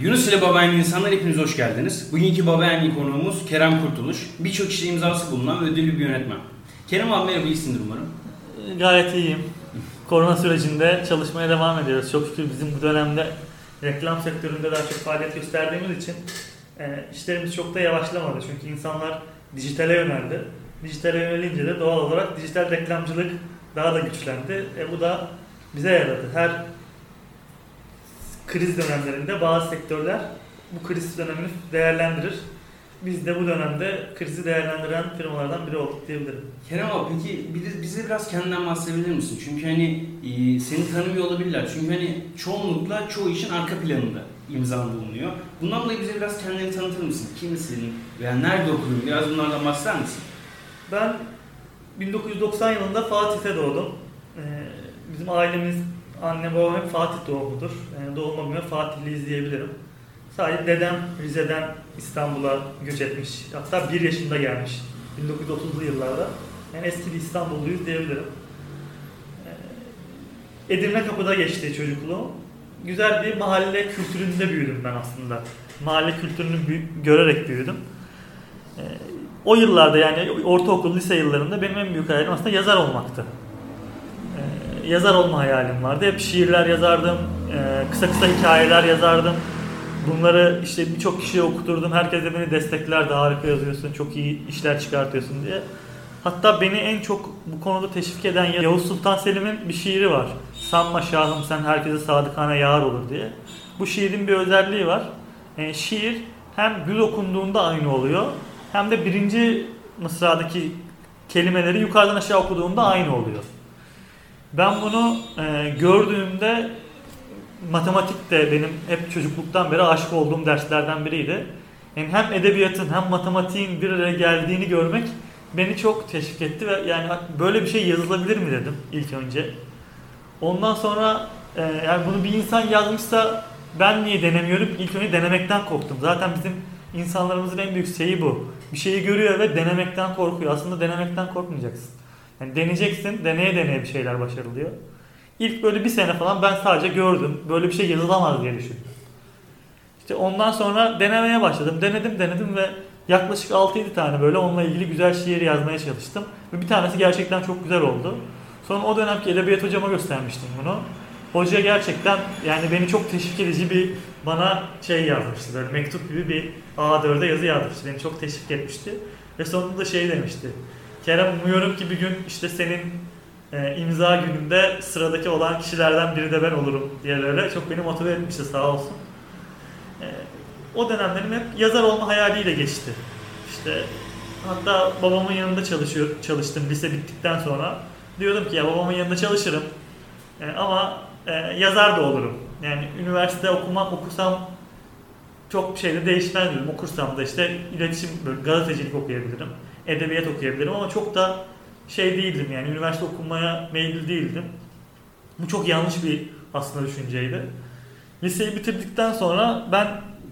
Yunus ile Babaenli insanlar hepiniz hoş geldiniz. Bugünkü Babaenli konuğumuz Kerem Kurtuluş. Birçok işte imzası bulunan ödüllü bir yönetmen. Kerem abi merhaba iyisindir umarım. Gayet iyiyim. Korona sürecinde çalışmaya devam ediyoruz. Çok şükür bizim bu dönemde reklam sektöründe daha çok faaliyet gösterdiğimiz için e, işlerimiz çok da yavaşlamadı. Çünkü insanlar dijitale yöneldi. Dijitale yönelince de doğal olarak dijital reklamcılık daha da güçlendi. E, bu da bize yaradı. Her kriz dönemlerinde bazı sektörler bu kriz dönemini değerlendirir. Biz de bu dönemde krizi değerlendiren firmalardan biri olduk diyebilirim. Kerem abi peki bize, biraz kendinden bahsedebilir misin? Çünkü hani e, seni tanımıyor olabilirler. Çünkü hani çoğunlukla çoğu işin arka planında imzan bulunuyor. Bundan dolayı bize biraz kendini tanıtır mısın? Kimsin veya nerede okudun? Biraz bunlardan bahseder misin? Ben 1990 yılında Fatih'te doğdum. Ee, bizim ailemiz, anne babam hep Fatih doğumludur. Yani doğuma göre Fatihliyiz diyebilirim. Sadece dedem Rize'den İstanbul'a göç etmiş. Hatta bir yaşında gelmiş. 1930'lu yıllarda. Yani eski bir İstanbulluyuz diyebilirim. Ee, Edirne Kapı'da geçti çocukluğum. Güzel bir mahalle kültüründe büyüdüm ben aslında. Mahalle kültürünü görerek büyüdüm. Ee, o yıllarda yani ortaokul, lise yıllarında benim en büyük hayalim aslında yazar olmaktı. Yazar olma hayalim vardı. Hep şiirler yazardım, e, kısa kısa hikayeler yazardım. Bunları işte birçok kişiye okuturdum. Herkes de beni desteklerdi. Harika yazıyorsun, çok iyi işler çıkartıyorsun diye. Hatta beni en çok bu konuda teşvik eden Yavuz Sultan Selim'in bir şiiri var. Sanma şahım sen herkese sadıkane yar olur diye. Bu şiirin bir özelliği var. E, şiir hem düz okunduğunda aynı oluyor hem de birinci mısradaki kelimeleri yukarıdan aşağı okuduğunda aynı oluyor. Ben bunu e, gördüğümde matematik de benim hep çocukluktan beri aşık olduğum derslerden biriydi. Yani hem edebiyatın hem matematiğin bir araya geldiğini görmek beni çok teşvik etti ve yani böyle bir şey yazılabilir mi dedim ilk önce. Ondan sonra e, yani bunu bir insan yazmışsa ben niye denemiyorum? İlk önce denemekten korktum. Zaten bizim insanlarımızın en büyük şeyi bu. Bir şeyi görüyor ve denemekten korkuyor. Aslında denemekten korkmayacaksın. Yani deneyeceksin, deneye deneye bir şeyler başarılıyor. İlk böyle bir sene falan ben sadece gördüm. Böyle bir şey yazılamaz diye düşündüm. İşte ondan sonra denemeye başladım. Denedim denedim ve yaklaşık 6-7 tane böyle onunla ilgili güzel şiir yazmaya çalıştım. Ve bir tanesi gerçekten çok güzel oldu. Sonra o dönemki edebiyat hocama göstermiştim bunu. Hoca gerçekten yani beni çok teşvik edici bir bana şey yazmıştı. Böyle mektup gibi bir A4'e yazı yazmıştı. Beni çok teşvik etmişti. Ve sonunda şey demişti. Kerem umuyorum ki bir gün işte senin e, imza gününde sıradaki olan kişilerden biri de ben olurum diye böyle çok beni motive etmişti sağ olsun. E, o dönemlerim hep yazar olma hayaliyle geçti. İşte hatta babamın yanında çalışıyor çalıştım lise bittikten sonra. Diyordum ki ya babamın yanında çalışırım. E, ama e, yazar da olurum. Yani üniversite okumak okusam çok bir şey de değişmez diyorum. Okursam da işte iletişim, gazetecilik okuyabilirim. Edebiyat okuyabilirim ama çok da şey değildim yani üniversite okumaya meyilli değildim. Bu çok yanlış bir aslında düşünceydi. Liseyi bitirdikten sonra ben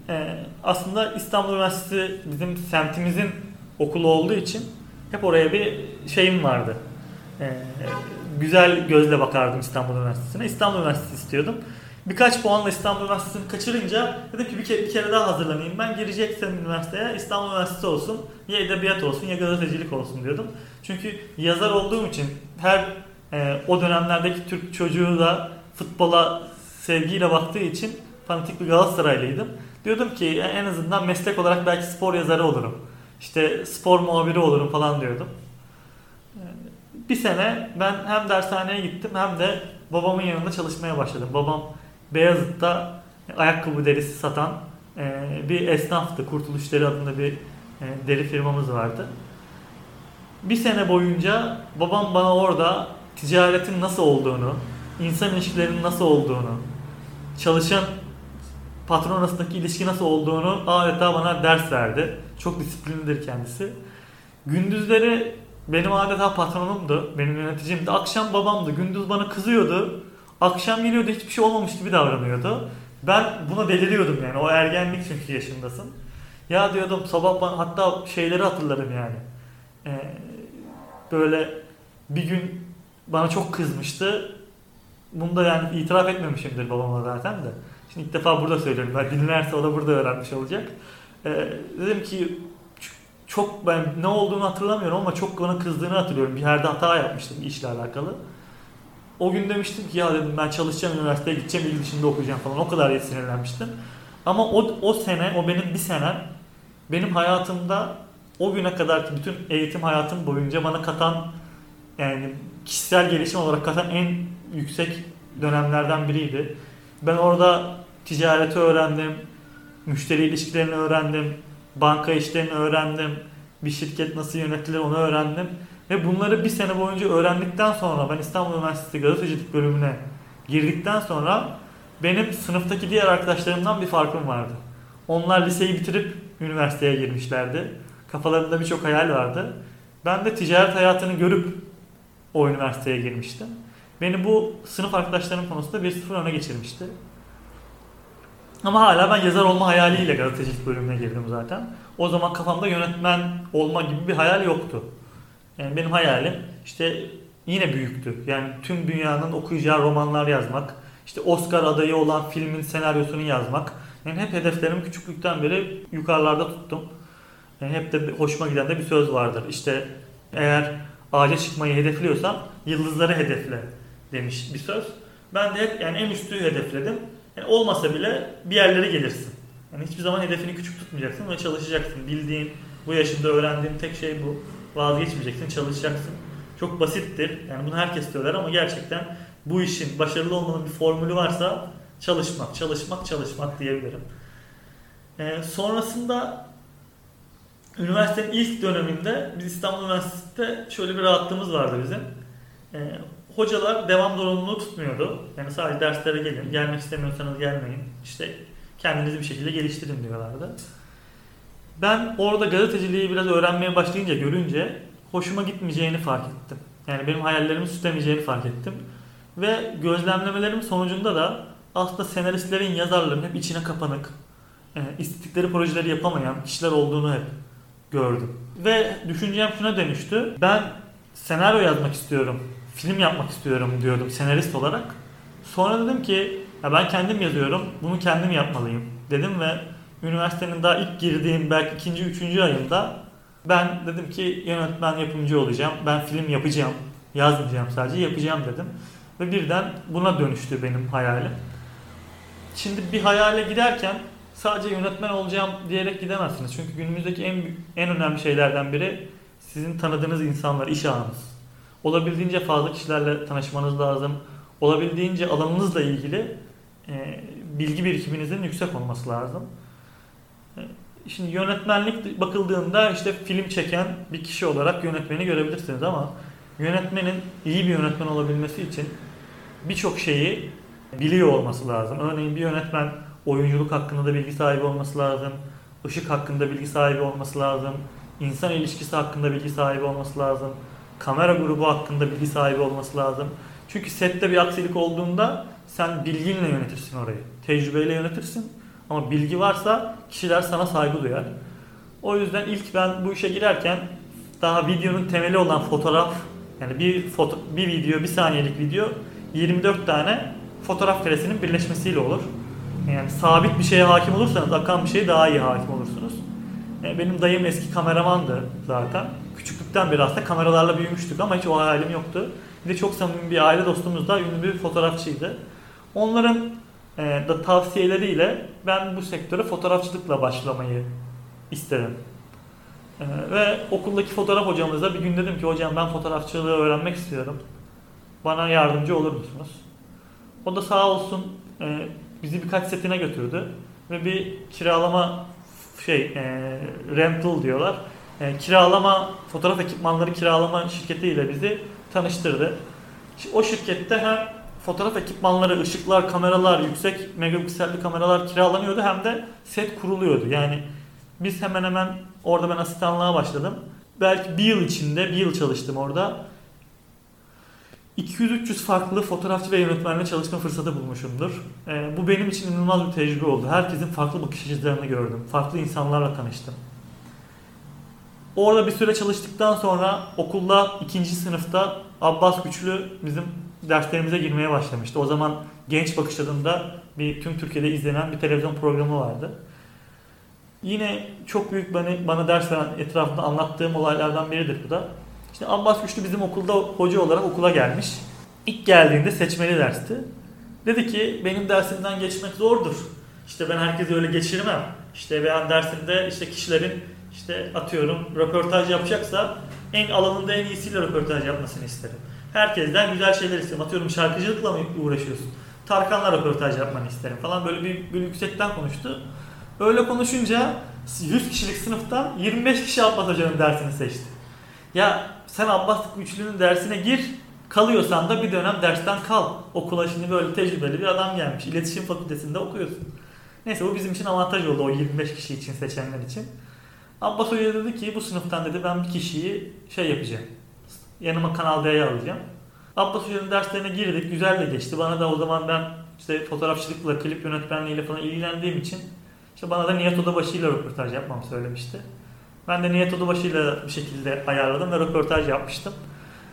e, aslında İstanbul Üniversitesi bizim semtimizin okulu olduğu için hep oraya bir şeyim vardı. E, güzel gözle bakardım İstanbul Üniversitesi'ne. İstanbul Üniversitesi istiyordum. Birkaç puanla İstanbul Üniversitesi'ni kaçırınca dedim ki bir kere, bir kere daha hazırlanayım. Ben gireceksem üniversiteye İstanbul Üniversitesi olsun. Ya edebiyat olsun ya gazetecilik olsun diyordum. Çünkü yazar olduğum için her e, o dönemlerdeki Türk çocuğu da futbola sevgiyle baktığı için fanatik bir Galatasaraylıydım. Diyordum ki en azından meslek olarak belki spor yazarı olurum. İşte spor muhabiri olurum falan diyordum. Bir sene ben hem dershaneye gittim hem de babamın yanında çalışmaya başladım. Babam Beyazıt'ta ayakkabı derisi satan e, bir esnaftı. Kurtuluş Deri adında bir e, deri firmamız vardı. Bir sene boyunca babam bana orada ticaretin nasıl olduğunu, insan ilişkilerinin nasıl olduğunu, çalışan patron arasındaki ilişki nasıl olduğunu adeta bana ders verdi. Çok disiplinlidir kendisi. Gündüzleri benim adeta patronumdu, benim yöneticimdi. Akşam babamdı. Gündüz bana kızıyordu. Akşam geliyordu hiçbir şey olmamış gibi davranıyordu. Ben buna deliriyordum yani. O ergenlik çünkü yaşındasın. Ya diyordum sabah bana hatta şeyleri hatırlarım yani. Ee, böyle bir gün bana çok kızmıştı. Bunu da yani itiraf etmemişimdir babama zaten de. Şimdi ilk defa burada söylüyorum. Ben dinlerse o da burada öğrenmiş olacak. Ee, dedim ki çok ben ne olduğunu hatırlamıyorum ama çok bana kızdığını hatırlıyorum. Bir yerde hata yapmıştım işle alakalı. O gün demiştim ki ya dedim ben çalışacağım üniversiteye gideceğim il dışında okuyacağım falan. O kadar sinirlenmiştim. Ama o, o sene, o benim bir senem benim hayatımda o güne kadar ki bütün eğitim hayatım boyunca bana katan yani kişisel gelişim olarak katan en yüksek dönemlerden biriydi. Ben orada ticareti öğrendim, müşteri ilişkilerini öğrendim, banka işlerini öğrendim, bir şirket nasıl yönetilir onu öğrendim. Ve bunları bir sene boyunca öğrendikten sonra ben İstanbul Üniversitesi gazetecilik bölümüne girdikten sonra benim sınıftaki diğer arkadaşlarımdan bir farkım vardı. Onlar liseyi bitirip üniversiteye girmişlerdi. Kafalarında birçok hayal vardı. Ben de ticaret hayatını görüp o üniversiteye girmiştim. Beni bu sınıf arkadaşlarım konusunda bir sıfır öne geçirmişti. Ama hala ben yazar olma hayaliyle gazetecilik bölümüne girdim zaten. O zaman kafamda yönetmen olma gibi bir hayal yoktu. Yani benim hayalim işte yine büyüktü. Yani tüm dünyanın okuyacağı romanlar yazmak, işte Oscar adayı olan filmin senaryosunu yazmak. Yani hep hedeflerimi küçüklükten beri yukarılarda tuttum. Yani hep de hoşuma giden de bir söz vardır. İşte eğer ağaca çıkmayı hedefliyorsan yıldızları hedefle demiş bir söz. Ben de hep yani en üstü hedefledim. Yani olmasa bile bir yerlere gelirsin. Yani hiçbir zaman hedefini küçük tutmayacaksın ve çalışacaksın. Bildiğin, bu yaşında öğrendiğin tek şey bu. Vazgeçmeyeceksin, çalışacaksın. Çok basittir. Yani bunu herkes söyler ama gerçekten bu işin başarılı olmanın bir formülü varsa çalışmak, çalışmak, çalışmak diyebilirim. Ee, sonrasında üniversitenin ilk döneminde biz İstanbul Üniversitesi'nde şöyle bir rahatlığımız vardı bizim. Ee, hocalar devam zorunluluğu tutmuyordu. Yani sadece derslere gelin, gelmek istemiyorsanız gelmeyin. İşte kendinizi bir şekilde geliştirin diyorlardı. Ben orada gazeteciliği biraz öğrenmeye başlayınca, görünce hoşuma gitmeyeceğini fark ettim. Yani benim hayallerimi süslemeyeceğini fark ettim. Ve gözlemlemelerim sonucunda da aslında senaristlerin, yazarların hep içine kapanık, e, istedikleri projeleri yapamayan kişiler olduğunu hep gördüm. Ve düşüncem şuna dönüştü. Ben senaryo yazmak istiyorum, film yapmak istiyorum diyordum senarist olarak. Sonra dedim ki ya ben kendim yazıyorum, bunu kendim yapmalıyım dedim ve üniversitenin daha ilk girdiğim belki ikinci, üçüncü ayında ben dedim ki yönetmen yapımcı olacağım, ben film yapacağım, yazmayacağım sadece yapacağım dedim. Ve birden buna dönüştü benim hayalim. Şimdi bir hayale giderken sadece yönetmen olacağım diyerek gidemezsiniz. Çünkü günümüzdeki en en önemli şeylerden biri sizin tanıdığınız insanlar, iş ağınız. Olabildiğince fazla kişilerle tanışmanız lazım. Olabildiğince alanınızla ilgili e, bilgi birikiminizin yüksek olması lazım. Şimdi yönetmenlik bakıldığında işte film çeken bir kişi olarak yönetmeni görebilirsiniz ama yönetmenin iyi bir yönetmen olabilmesi için birçok şeyi biliyor olması lazım. Örneğin bir yönetmen oyunculuk hakkında da bilgi sahibi olması lazım. ışık hakkında bilgi sahibi olması lazım. insan ilişkisi hakkında bilgi sahibi olması lazım. Kamera grubu hakkında bilgi sahibi olması lazım. Çünkü sette bir aksilik olduğunda sen bilginle yönetirsin orayı. Tecrübeyle yönetirsin. Ama bilgi varsa kişiler sana saygı duyar. O yüzden ilk ben bu işe girerken daha videonun temeli olan fotoğraf yani bir foto, bir video, bir saniyelik video 24 tane fotoğraf karesinin birleşmesiyle olur. Yani sabit bir şeye hakim olursanız akan bir şeye daha iyi hakim olursunuz. Yani benim dayım eski kameramandı zaten. Küçüklükten beri aslında kameralarla büyümüştük ama hiç o hayalim yoktu. Bir de çok samimi bir aile dostumuz da ünlü bir fotoğrafçıydı. Onların da tavsiyeleriyle ben bu sektöre fotoğrafçılıkla başlamayı istedim. E, ve okuldaki fotoğraf hocamıza bir gün dedim ki hocam ben fotoğrafçılığı öğrenmek istiyorum. Bana yardımcı olur musunuz? O da sağ olsun e, bizi birkaç setine götürdü ve bir kiralama şey e, rental diyorlar. E, kiralama fotoğraf ekipmanları kiralama şirketiyle bizi tanıştırdı. O şirkette hem fotoğraf ekipmanları, ışıklar, kameralar, yüksek megapikselli kameralar kiralanıyordu hem de set kuruluyordu. Yani biz hemen hemen orada ben asistanlığa başladım. Belki bir yıl içinde, bir yıl çalıştım orada. 200-300 farklı fotoğrafçı ve yönetmenle çalışma fırsatı bulmuşumdur. E, bu benim için inanılmaz bir tecrübe oldu. Herkesin farklı bakış açılarını gördüm. Farklı insanlarla tanıştım. Orada bir süre çalıştıktan sonra okulda ikinci sınıfta Abbas Güçlü bizim derslerimize girmeye başlamıştı. O zaman Genç Bakış adında bir tüm Türkiye'de izlenen bir televizyon programı vardı. Yine çok büyük bana, bana ders veren etrafında anlattığım olaylardan biridir bu da. İşte Abbas Güçlü bizim okulda hoca olarak okula gelmiş. İlk geldiğinde seçmeli dersti. Dedi ki benim dersimden geçmek zordur. İşte ben herkesi öyle geçirmem. İşte ben dersimde işte kişilerin işte atıyorum röportaj yapacaksa en alanında en iyisiyle röportaj yapmasını isterim. Herkesten güzel şeyler isterim. Atıyorum şarkıcılıkla mı uğraşıyorsun? Tarkan'la röportaj yapmanı isterim falan böyle bir, bir yüksekten konuştu. Öyle konuşunca 100 kişilik sınıftan 25 kişi Abbas Hoca'nın dersini seçti. Ya sen Abbas Güçlü'nün dersine gir, kalıyorsan da bir dönem dersten kal. Okula şimdi böyle tecrübeli bir adam gelmiş. İletişim fakültesinde okuyorsun. Neyse bu bizim için avantaj oldu o 25 kişi için seçenler için. Abbas Hoca dedi ki bu sınıftan dedi ben bir kişiyi şey yapacağım. Yanıma Kanal D'ye alacağım. Abbas Hoca'nın derslerine girdik. Güzel de geçti. Bana da o zaman ben işte fotoğrafçılıkla, klip yönetmenliğiyle falan ilgilendiğim için işte bana da Nihat Odabaşı ile röportaj yapmamı söylemişti. Ben de Nihat Odabaşı ile bir şekilde ayarladım ve röportaj yapmıştım.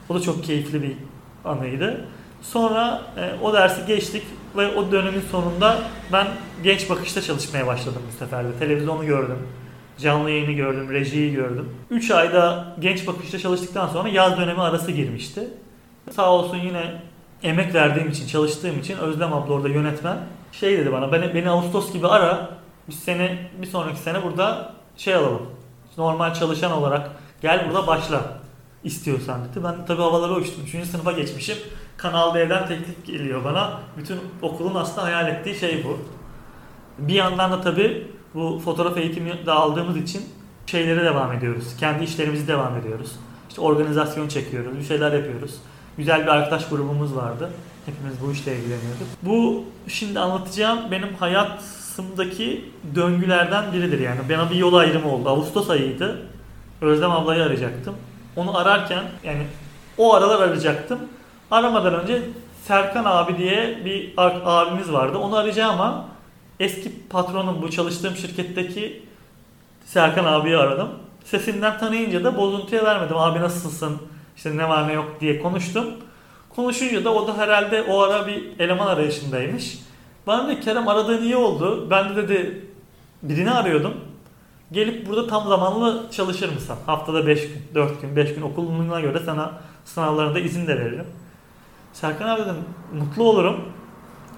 O da çok keyifli bir anıydı. Sonra e, o dersi geçtik ve o dönemin sonunda ben Genç Bakış'ta çalışmaya başladım bu sefer de. Televizyonu gördüm. Canlı yayını gördüm, rejiyi gördüm. 3 ayda Genç Bakış'ta çalıştıktan sonra yaz dönemi arası girmişti. Sağ olsun yine emek verdiğim için, çalıştığım için Özlem abla orada yönetmen şey dedi bana, beni, beni Ağustos gibi ara, biz seni bir sonraki sene burada şey alalım, normal çalışan olarak gel burada başla istiyorsan dedi. Ben tabii havalara uçtum. 3. sınıfa geçmişim. Kanal D'den teklif geliyor bana. Bütün okulun aslında hayal ettiği şey bu. Bir yandan da tabii bu fotoğraf eğitimi de aldığımız için şeylere devam ediyoruz. Kendi işlerimizi devam ediyoruz. İşte organizasyon çekiyoruz, bir şeyler yapıyoruz. Güzel bir arkadaş grubumuz vardı. Hepimiz bu işle ilgileniyorduk. Bu şimdi anlatacağım benim hayatımdaki döngülerden biridir yani. Bana bir yol ayrımı oldu. Ağustos ayıydı. Özlem ablayı arayacaktım. Onu ararken yani o aralar arayacaktım. Aramadan önce Serkan abi diye bir abimiz vardı. Onu arayacağım ama eski patronum bu çalıştığım şirketteki Serkan abiyi aradım. Sesinden tanıyınca da bozuntuya vermedim. Abi nasılsın? İşte ne var ne yok diye konuştum. Konuşunca da o da herhalde o ara bir eleman arayışındaymış. Bana dedi Kerem aradığın iyi oldu. Ben de dedi birini arıyordum. Gelip burada tam zamanlı çalışır mısın? Haftada 5 gün, 4 gün, 5 gün okuluna göre sana sınavlarında izin de veririm. Serkan abi dedim mutlu olurum.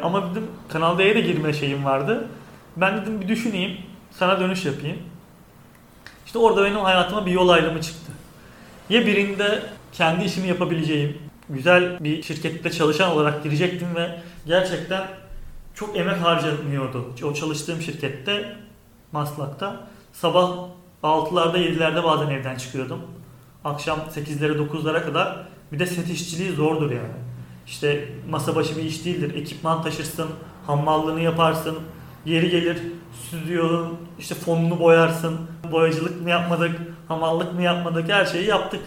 Ama dedim Kanal D'ye de girme şeyim vardı. Ben dedim bir düşüneyim. Sana dönüş yapayım. İşte orada benim hayatıma bir yol ayrımı çıktı. Ya birinde kendi işimi yapabileceğim, güzel bir şirkette çalışan olarak girecektim ve gerçekten çok emek harcanıyordu. O çalıştığım şirkette, Maslak'ta. Sabah 6'larda 7'lerde bazen evden çıkıyordum. Akşam 8'lere 9'lara kadar. Bir de set işçiliği zordur yani. İşte masa başı bir iş değildir. Ekipman taşırsın, hammallığını yaparsın. Yeri gelir stüdyonun işte fonunu boyarsın. Boyacılık mı yapmadık, hamallık mı yapmadık her şeyi yaptık.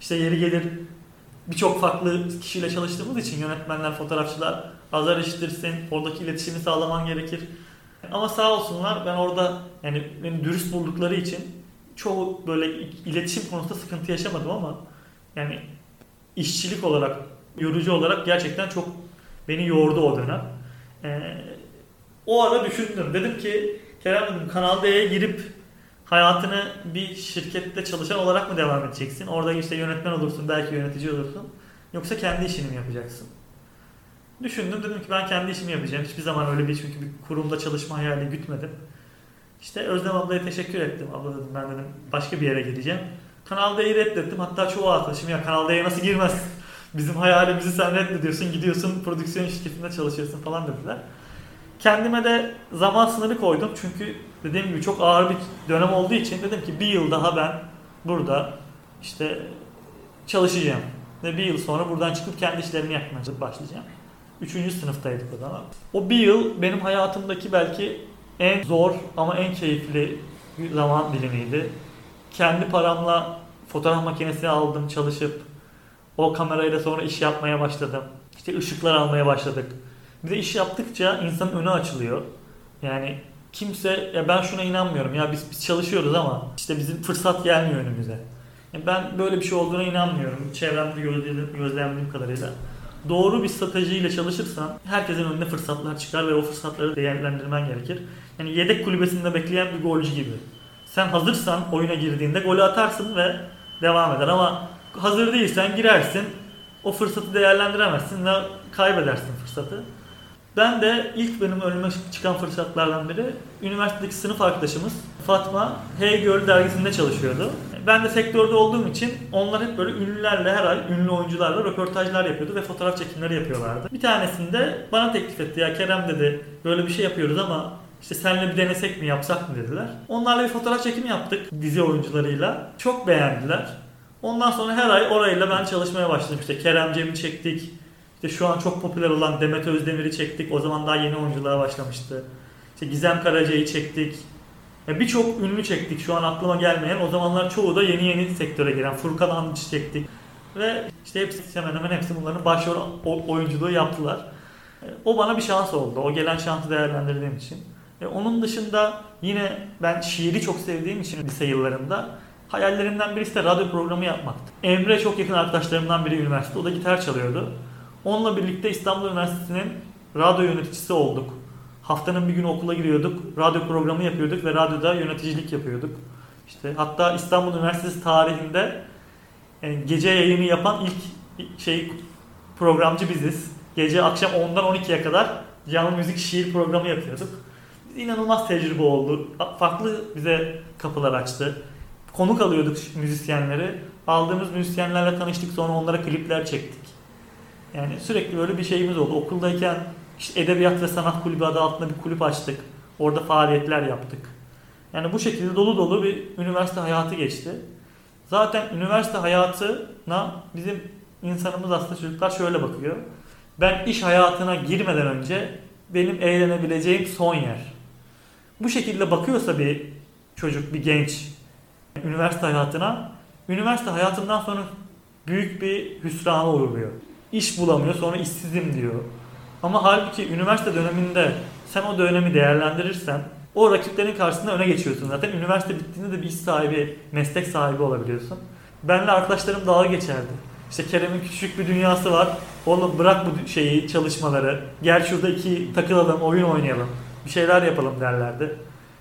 İşte yeri gelir birçok farklı kişiyle çalıştığımız için yönetmenler, fotoğrafçılar azar işitirsin. Oradaki iletişimi sağlaman gerekir. Ama sağ olsunlar ben orada yani beni dürüst buldukları için çoğu böyle iletişim konusunda sıkıntı yaşamadım ama yani işçilik olarak, yorucu olarak gerçekten çok beni yordu o dönem. Ee, o ara düşündüm. Dedim ki Kerem dedim Kanal D'ye girip hayatını bir şirkette çalışan olarak mı devam edeceksin? Orada işte yönetmen olursun, belki yönetici olursun. Yoksa kendi işini mi yapacaksın? Düşündüm dedim ki ben kendi işimi yapacağım. Hiçbir zaman öyle bir çünkü bir kurumda çalışma hayali gütmedim. İşte Özlem ablaya teşekkür ettim. Abla dedim ben dedim başka bir yere gideceğim. Kanal D'yi reddettim. Hatta çoğu arkadaşım ya Kanal D'ye nasıl girmez? Bizim hayalimizi sen reddediyorsun. Gidiyorsun prodüksiyon şirketinde çalışıyorsun falan dediler. Kendime de zaman sınırı koydum. Çünkü dediğim gibi çok ağır bir dönem olduğu için dedim ki bir yıl daha ben burada işte çalışacağım. Ve bir yıl sonra buradan çıkıp kendi işlerimi yapmaya başlayacağım. Üçüncü sınıftaydık o zaman. O bir yıl benim hayatımdaki belki en zor ama en keyifli zaman dilimiydi. Kendi paramla fotoğraf makinesi aldım çalışıp o kamerayla sonra iş yapmaya başladım. İşte ışıklar almaya başladık. Bir de iş yaptıkça insanın önü açılıyor. Yani kimse ya ben şuna inanmıyorum ya biz, biz çalışıyoruz ama işte bizim fırsat gelmiyor önümüze. Yani ben böyle bir şey olduğuna inanmıyorum. Çevremde gözlemlediğim kadarıyla. doğru bir stratejiyle çalışırsan herkesin önüne fırsatlar çıkar ve o fırsatları değerlendirmen gerekir. Yani yedek kulübesinde bekleyen bir golcü gibi. Sen hazırsan oyuna girdiğinde golü atarsın ve devam eder ama hazır değilsen girersin. O fırsatı değerlendiremezsin ve kaybedersin fırsatı. Ben de ilk benim önüme çıkan fırsatlardan biri üniversitedeki sınıf arkadaşımız Fatma Hey Girl dergisinde çalışıyordu. Ben de sektörde olduğum için onlar hep böyle ünlülerle her ay ünlü oyuncularla röportajlar yapıyordu ve fotoğraf çekimleri yapıyorlardı. Bir tanesinde bana teklif etti ya Kerem dedi böyle bir şey yapıyoruz ama işte seninle bir denesek mi yapsak mı dediler. Onlarla bir fotoğraf çekimi yaptık dizi oyuncularıyla. Çok beğendiler. Ondan sonra her ay orayla ben çalışmaya başladım. İşte Kerem Cem'i çektik. İşte şu an çok popüler olan Demet Özdemir'i çektik. O zaman daha yeni oyunculuğa başlamıştı. İşte Gizem Karaca'yı çektik. Birçok ünlü çektik şu an aklıma gelmeyen. O zamanlar çoğu da yeni yeni sektöre giren. Furkan Andiç çektik. Ve işte hepsi hemen hemen hepsi bunların başrol oyunculuğu yaptılar. O bana bir şans oldu. O gelen şansı değerlendirdiğim için. E, onun dışında yine ben şiiri çok sevdiğim için lise yıllarında hayallerimden birisi de radyo programı yapmaktı. Emre çok yakın arkadaşlarımdan biri üniversite. O da gitar çalıyordu. Onunla birlikte İstanbul Üniversitesi'nin radyo yöneticisi olduk. Haftanın bir günü okula giriyorduk. Radyo programı yapıyorduk ve radyoda yöneticilik yapıyorduk. İşte hatta İstanbul Üniversitesi tarihinde yani gece yayını yapan ilk şey programcı biziz. Gece akşam 10'dan 12'ye kadar canlı müzik şiir programı yapıyorduk. İnanılmaz tecrübe oldu. Farklı bize kapılar açtı. Konuk alıyorduk müzisyenleri. Aldığımız müzisyenlerle tanıştık sonra onlara klipler çektik. Yani sürekli böyle bir şeyimiz oldu. Okuldayken işte Edebiyat ve Sanat Kulübü adı altında bir kulüp açtık. Orada faaliyetler yaptık. Yani bu şekilde dolu dolu bir üniversite hayatı geçti. Zaten üniversite hayatına bizim insanımız aslında çocuklar şöyle bakıyor. Ben iş hayatına girmeden önce benim eğlenebileceğim son yer. Bu şekilde bakıyorsa bir çocuk, bir genç üniversite hayatına, üniversite hayatından sonra büyük bir hüsrana uğruyor. İş bulamıyor, sonra işsizim diyor. Ama halbuki üniversite döneminde sen o dönemi değerlendirirsen o rakiplerin karşısında öne geçiyorsun. Zaten üniversite bittiğinde de bir iş sahibi, meslek sahibi olabiliyorsun. Benle arkadaşlarım dalga geçerdi. İşte Kerem'in küçük bir dünyası var. Oğlum bırak bu şeyi, çalışmaları. Gel şurada iki takılalım, oyun oynayalım. Bir şeyler yapalım derlerdi.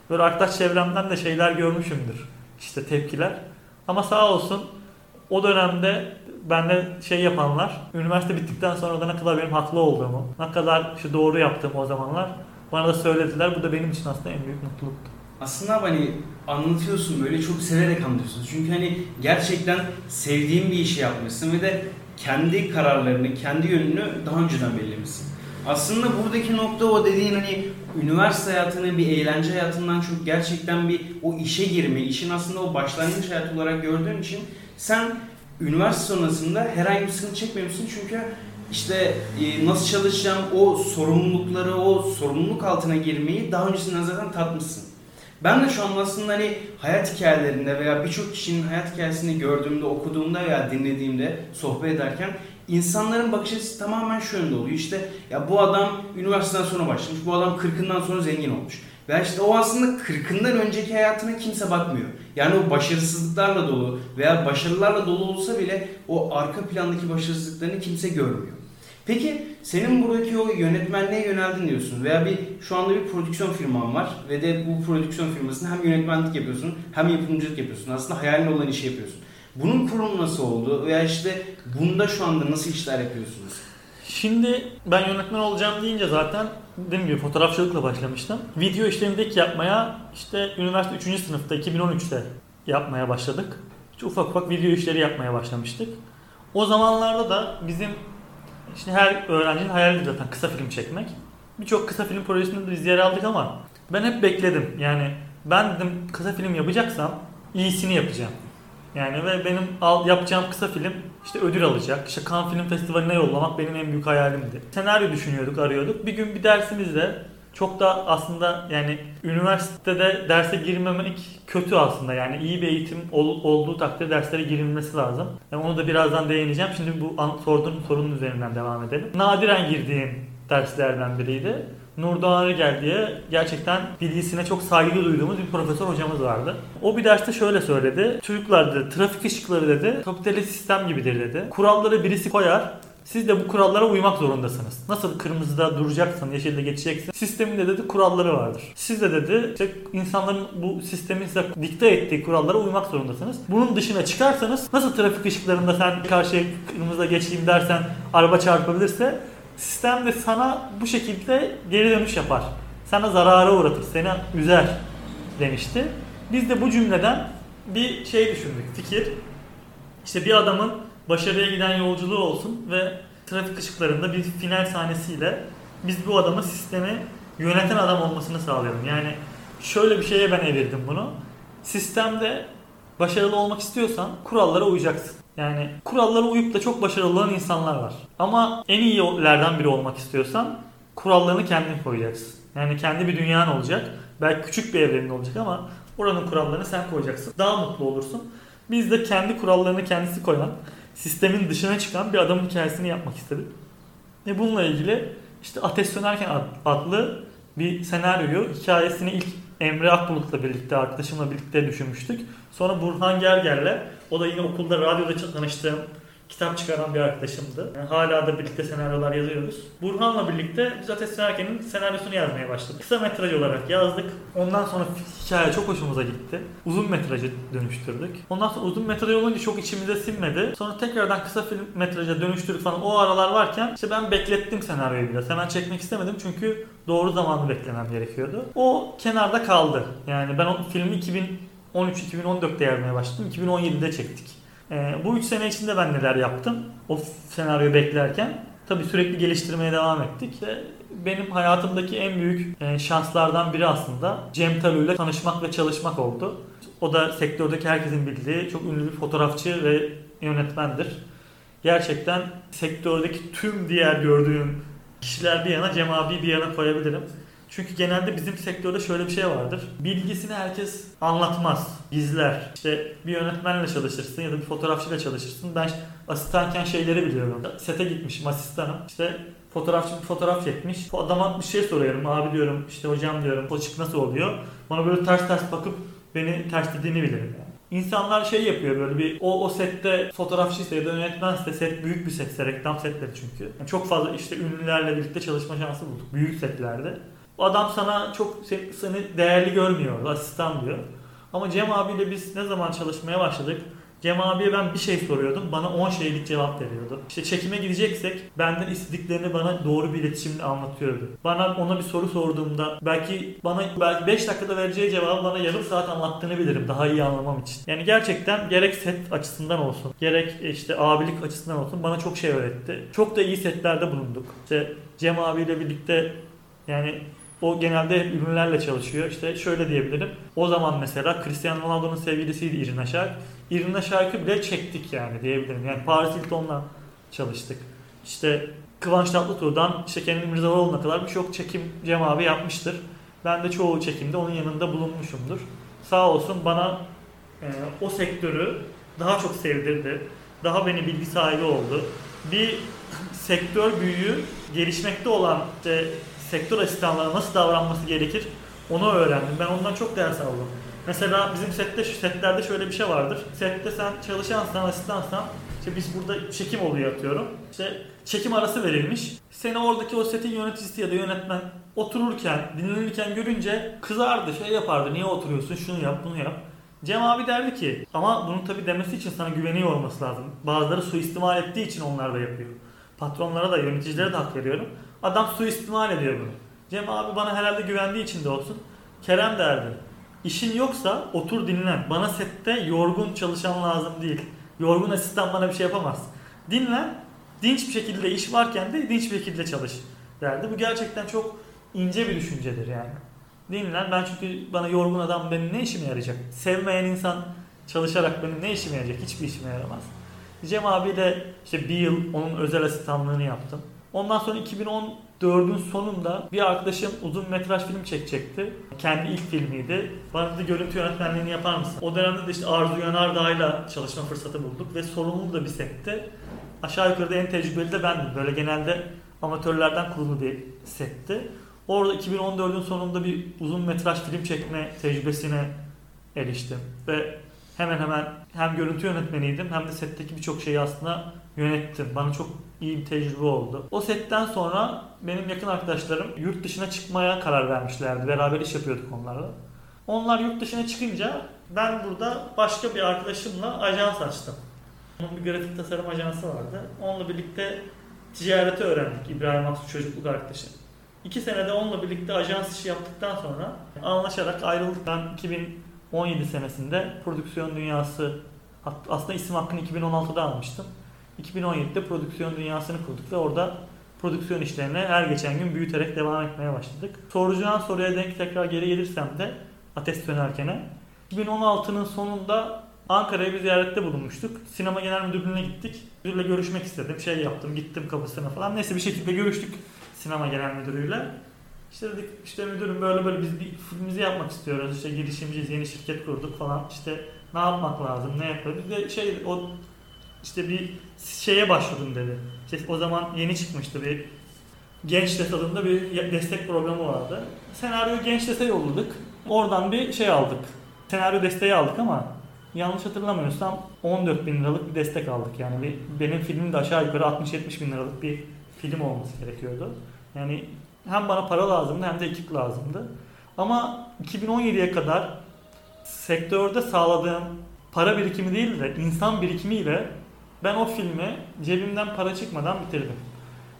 Böyle arkadaş çevremden de şeyler görmüşümdür. İşte tepkiler. Ama sağ olsun o dönemde bende şey yapanlar, üniversite bittikten sonra da ne kadar benim haklı olduğumu, ne kadar işte doğru yaptığımı o zamanlar bana da söylediler. Bu da benim için aslında en büyük mutluluktu. Aslında hani anlatıyorsun böyle çok severek anlatıyorsun. Çünkü hani gerçekten sevdiğin bir işi yapmışsın ve de kendi kararlarını, kendi yönünü daha önceden belirlemişsin. Aslında buradaki nokta o dediğin hani üniversite hayatını bir eğlence hayatından çok gerçekten bir o işe girme, işin aslında o başlangıç hayatı olarak gördüğün için sen üniversite sonrasında herhangi bir sıkıntı çekmemişsin çünkü işte e, nasıl çalışacağım o sorumlulukları, o sorumluluk altına girmeyi daha öncesinden zaten tatmışsın. Ben de şu an aslında hani hayat hikayelerinde veya birçok kişinin hayat hikayesini gördüğümde, okuduğumda veya dinlediğimde, sohbet ederken insanların bakış açısı tamamen şu yönde oluyor. İşte ya bu adam üniversiteden sonra başlamış, bu adam 40'ından sonra zengin olmuş. Veya işte o aslında 40'ından önceki hayatına kimse bakmıyor. Yani o başarısızlıklarla dolu veya başarılarla dolu olsa bile o arka plandaki başarısızlıklarını kimse görmüyor. Peki senin buradaki o yönetmenliğe yöneldin diyorsun veya bir şu anda bir prodüksiyon firman var ve de bu prodüksiyon firmasında hem yönetmenlik yapıyorsun hem yapımcılık yapıyorsun. Aslında hayalin olan işi yapıyorsun. Bunun kurumu nasıl oldu veya işte bunda şu anda nasıl işler yapıyorsunuz? Şimdi ben yönetmen olacağım deyince zaten dediğim gibi fotoğrafçılıkla başlamıştım. Video işlerindeki yapmaya işte üniversite 3. sınıfta 2013'te yapmaya başladık. İşte ufak ufak video işleri yapmaya başlamıştık. O zamanlarda da bizim işte her öğrencinin hayali zaten kısa film çekmek. Birçok kısa film projesinde de biz yer aldık ama ben hep bekledim. Yani ben dedim kısa film yapacaksam iyisini yapacağım. Yani ve benim al, yapacağım kısa film işte ödül alacak. İşte Cannes Film Festivali'ne yollamak benim en büyük hayalimdi. Senaryo düşünüyorduk, arıyorduk. Bir gün bir dersimizde çok da aslında yani üniversitede derse girmemek kötü aslında. Yani iyi bir eğitim ol, olduğu takdirde derslere girilmesi lazım. Yani onu da birazdan değineceğim. Şimdi bu an, sorduğun sorunun üzerinden devam edelim. Nadiren girdiğim derslerden biriydi. Nurdoğan Rigel diye gerçekten bilgisine çok saygı duyduğumuz bir profesör hocamız vardı. O bir derste şöyle söyledi. Çocuklar dedi trafik ışıkları dedi kapitalist sistem gibidir dedi. Kuralları birisi koyar Siz de bu kurallara uymak zorundasınız. Nasıl kırmızıda duracaksın, yeşilde geçeceksin. Sistemin de dedi kuralları vardır. Siz de dedi işte insanların bu sistemin size dikte ettiği kurallara uymak zorundasınız. Bunun dışına çıkarsanız nasıl trafik ışıklarında sen karşıya kırmızıda geçeyim dersen araba çarpabilirse sistem de sana bu şekilde geri dönüş yapar. Sana zarara uğratır, seni üzer demişti. Biz de bu cümleden bir şey düşündük, fikir. İşte bir adamın başarıya giden yolculuğu olsun ve trafik ışıklarında bir final sahnesiyle biz bu adamın sistemi yöneten adam olmasını sağlayalım. Yani şöyle bir şeye ben evirdim bunu. Sistemde başarılı olmak istiyorsan kurallara uyacaksın. Yani kurallara uyup da çok başarılı olan insanlar var. Ama en iyilerden biri olmak istiyorsan kurallarını kendin koyacaksın. Yani kendi bir dünyan olacak. Belki küçük bir evrenin olacak ama oranın kurallarını sen koyacaksın. Daha mutlu olursun. Biz de kendi kurallarını kendisi koyan, sistemin dışına çıkan bir adamın hikayesini yapmak istedik. Ve bununla ilgili işte Ateş Sönerken adlı bir senaryoyu, hikayesini ilk Emre Akbulut'la birlikte, arkadaşımla birlikte düşünmüştük. Sonra Burhan Gerger'le, o da yine okulda radyoda tanıştığım kitap çıkaran bir arkadaşımdı. Yani hala da birlikte senaryolar yazıyoruz. Burhan'la birlikte biz Ateş Sönerken'in senaryosunu yazmaya başladık. Kısa metraj olarak yazdık. Ondan sonra hikaye çok hoşumuza gitti. Uzun metraja dönüştürdük. Ondan sonra uzun metraj olunca çok içimize sinmedi. Sonra tekrardan kısa film metraja dönüştürdük falan. O aralar varken işte ben beklettim senaryoyu biraz. Hemen çekmek istemedim çünkü doğru zamanı beklemem gerekiyordu. O kenarda kaldı. Yani ben o filmi 2013-2014'te yazmaya başladım. 2017'de çektik. Ee, bu 3 sene içinde ben neler yaptım o senaryoyu beklerken tabii sürekli geliştirmeye devam ettik ve benim hayatımdaki en büyük e, şanslardan biri aslında Cem Talu ile tanışmak ve çalışmak oldu. O da sektördeki herkesin bildiği çok ünlü bir fotoğrafçı ve yönetmendir. Gerçekten sektördeki tüm diğer gördüğüm kişiler bir yana Cem abi bir yana koyabilirim. Çünkü genelde bizim sektörde şöyle bir şey vardır. Bilgisini herkes anlatmaz, gizler. İşte bir yönetmenle çalışırsın ya da bir fotoğrafçıyla çalışırsın. Ben asistanken şeyleri biliyorum. Sete gitmişim asistanım. İşte fotoğrafçı bir fotoğraf çekmiş. O adama bir şey soruyorum. Abi diyorum işte hocam diyorum o çık nasıl oluyor? Bana böyle ters ters bakıp beni ters dediğini bilirim. Yani. İnsanlar şey yapıyor böyle bir o, o sette fotoğrafçıysa ya da yönetmense set büyük bir setse reklam setleri çünkü. Yani çok fazla işte ünlülerle birlikte çalışma şansı bulduk büyük setlerde. O adam sana çok seni değerli görmüyor. Asistan diyor. Ama Cem abiyle biz ne zaman çalışmaya başladık? Cem abiye ben bir şey soruyordum. Bana 10 şeylik cevap veriyordu. İşte çekime gideceksek benden istediklerini bana doğru bir iletişimle anlatıyordu. Bana ona bir soru sorduğumda belki bana belki 5 dakikada vereceği cevabı bana yarım saat anlattığını bilirim daha iyi anlamam için. Yani gerçekten gerek set açısından olsun, gerek işte abilik açısından olsun bana çok şey öğretti. Çok da iyi setlerde bulunduk. İşte Cem abiyle birlikte yani o genelde hep ürünlerle çalışıyor. İşte şöyle diyebilirim. O zaman mesela Cristiano Ronaldo'nun sevgilisiydi Irina Shayk. Irina Shayk'ı bile çektik yani diyebilirim. Yani Paris Hilton'la çalıştık. İşte Kıvanç Tatlıtuğ'dan işte Kenan İmirzalıoğlu'na kadar birçok çekim Cem abi yapmıştır. Ben de çoğu çekimde onun yanında bulunmuşumdur. Sağ olsun bana e, o sektörü daha çok sevdirdi. Daha beni bilgi sahibi oldu. Bir sektör büyüğü gelişmekte olan işte sektör asistanlarına nasıl davranması gerekir onu öğrendim. Ben ondan çok ders aldım. Mesela bizim sette setlerde şöyle bir şey vardır. Sette sen çalışansan, asistansan işte biz burada çekim oluyor atıyorum. İşte çekim arası verilmiş. Seni oradaki o setin yöneticisi ya da yönetmen otururken, dinlenirken görünce kızardı, şey yapardı. Niye oturuyorsun? Şunu yap, bunu yap. Cem abi derdi ki ama bunu tabi demesi için sana güveniyor olması lazım. Bazıları suistimal ettiği için onlar da yapıyor. Patronlara da yöneticilere de hak veriyorum. Adam suistimal ediyor bunu. Cem abi bana herhalde güvendiği için de olsun. Kerem derdi. İşin yoksa otur dinlen. Bana sette yorgun çalışan lazım değil. Yorgun asistan bana bir şey yapamaz. Dinlen. Dinç bir şekilde iş varken de dinç bir şekilde çalış derdi. Bu gerçekten çok ince bir düşüncedir yani. Dinlen. Ben çünkü bana yorgun adam benim ne işime yarayacak? Sevmeyen insan çalışarak benim ne işime yarayacak? Hiçbir işime yaramaz. Cem abiyle işte bir yıl onun özel asistanlığını yaptım. Ondan sonra 2014'ün sonunda bir arkadaşım uzun metraj film çekecekti. Kendi ilk filmiydi. Bana dedi görüntü yönetmenliğini yapar mısın? O dönemde de işte Arzu Yanardağ'la çalışma fırsatı bulduk ve sorumlu da bir sette. Aşağı yukarıda en tecrübeli de bendim. Böyle genelde amatörlerden kurulu bir setti. Orada 2014'ün sonunda bir uzun metraj film çekme tecrübesine eriştim. Ve hemen hemen hem görüntü yönetmeniydim hem de setteki birçok şeyi aslında yönettim. Bana çok iyi bir tecrübe oldu. O setten sonra benim yakın arkadaşlarım yurt dışına çıkmaya karar vermişlerdi. Beraber iş yapıyorduk onlarla. Onlar yurt dışına çıkınca ben burada başka bir arkadaşımla ajans açtım. Onun bir grafik tasarım ajansı vardı. Onunla birlikte ticareti öğrendik İbrahim Aksu çocukluk arkadaşı. İki senede onunla birlikte ajans işi yaptıktan sonra anlaşarak ayrıldık. Ben 2017 senesinde prodüksiyon dünyası aslında isim hakkını 2016'da almıştım. 2017'de prodüksiyon dünyasını kurduk ve orada prodüksiyon işlerine her geçen gün büyüterek devam etmeye başladık. Soracağın soruya denk tekrar geri gelirsem de ateş dönerkene 2016'nın sonunda Ankara'ya bir ziyarette bulunmuştuk. Sinema Genel Müdürlüğü'ne gittik. Müdürle görüşmek istedim. Şey yaptım, gittim kapısına falan. Neyse bir şekilde görüştük sinema genel müdürüyle. İşte dedik işte müdürüm böyle böyle biz bir filmimizi yapmak istiyoruz. İşte girişimciyiz, yeni şirket kurduk falan. İşte ne yapmak lazım, ne yapalım. Bir de şey o işte bir şeye başvurdum dedi. İşte o zaman yeni çıkmıştı bir Genç Des bir destek programı vardı. Senaryo Genç Des'e yolladık. Oradan bir şey aldık. Senaryo desteği aldık ama yanlış hatırlamıyorsam 14 bin liralık bir destek aldık. Yani bir, benim filmim de aşağı yukarı 60-70 bin liralık bir film olması gerekiyordu. Yani hem bana para lazımdı hem de ekip lazımdı. Ama 2017'ye kadar sektörde sağladığım para birikimi değil de insan birikimiyle ben o filmi cebimden para çıkmadan bitirdim.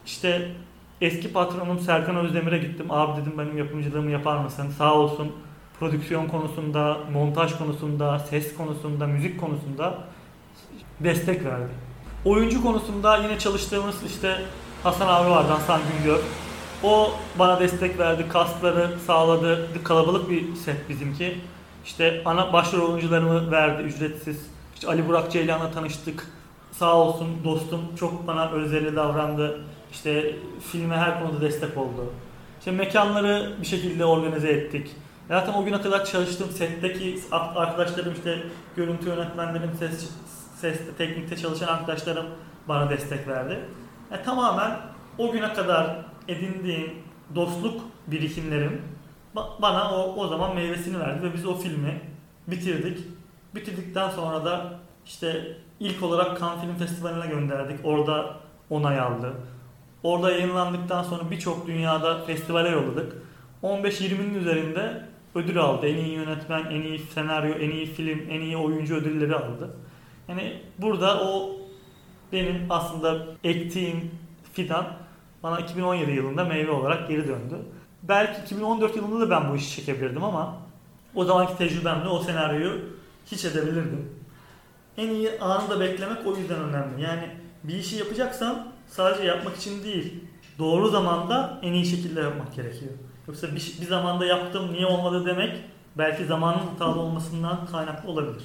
İşte eski patronum Serkan Özdemir'e gittim. Abi dedim benim yapımcılığımı yapar mısın? Sağ olsun prodüksiyon konusunda, montaj konusunda, ses konusunda, müzik konusunda destek verdi. Oyuncu konusunda yine çalıştığımız işte Hasan abi vardı, Hasan Güngör. O bana destek verdi, kasları sağladı. Kalabalık bir set bizimki. İşte ana başrol oyuncularımı verdi ücretsiz. İşte Ali Burak Ceylan'la tanıştık. Sağ olsun dostum çok bana özverili davrandı. İşte filme her konuda destek oldu. İşte mekanları bir şekilde organize ettik. Zaten o güne kadar çalıştığım setteki arkadaşlarım işte görüntü yönetmenlerim, ses, seste, teknikte çalışan arkadaşlarım bana destek verdi. Yani tamamen o güne kadar edindiğim dostluk birikimlerim bana o, o zaman meyvesini verdi ve biz o filmi bitirdik. Bitirdikten sonra da işte ilk olarak Cannes Film Festivali'ne gönderdik. Orada onay aldı. Orada yayınlandıktan sonra birçok dünyada festivale yolladık. 15-20'nin üzerinde ödül aldı. En iyi yönetmen, en iyi senaryo, en iyi film, en iyi oyuncu ödülleri aldı. Yani burada o benim aslında ektiğim fidan bana 2017 yılında meyve olarak geri döndü. Belki 2014 yılında da ben bu işi çekebilirdim ama o zamanki tecrübemle o senaryoyu hiç edebilirdim. En iyi anı da beklemek o yüzden önemli. Yani bir işi yapacaksan sadece yapmak için değil, doğru zamanda en iyi şekilde yapmak gerekiyor. Yoksa bir, bir zamanda yaptım niye olmadı demek belki zamanın hatalı olmasından kaynaklı olabilir.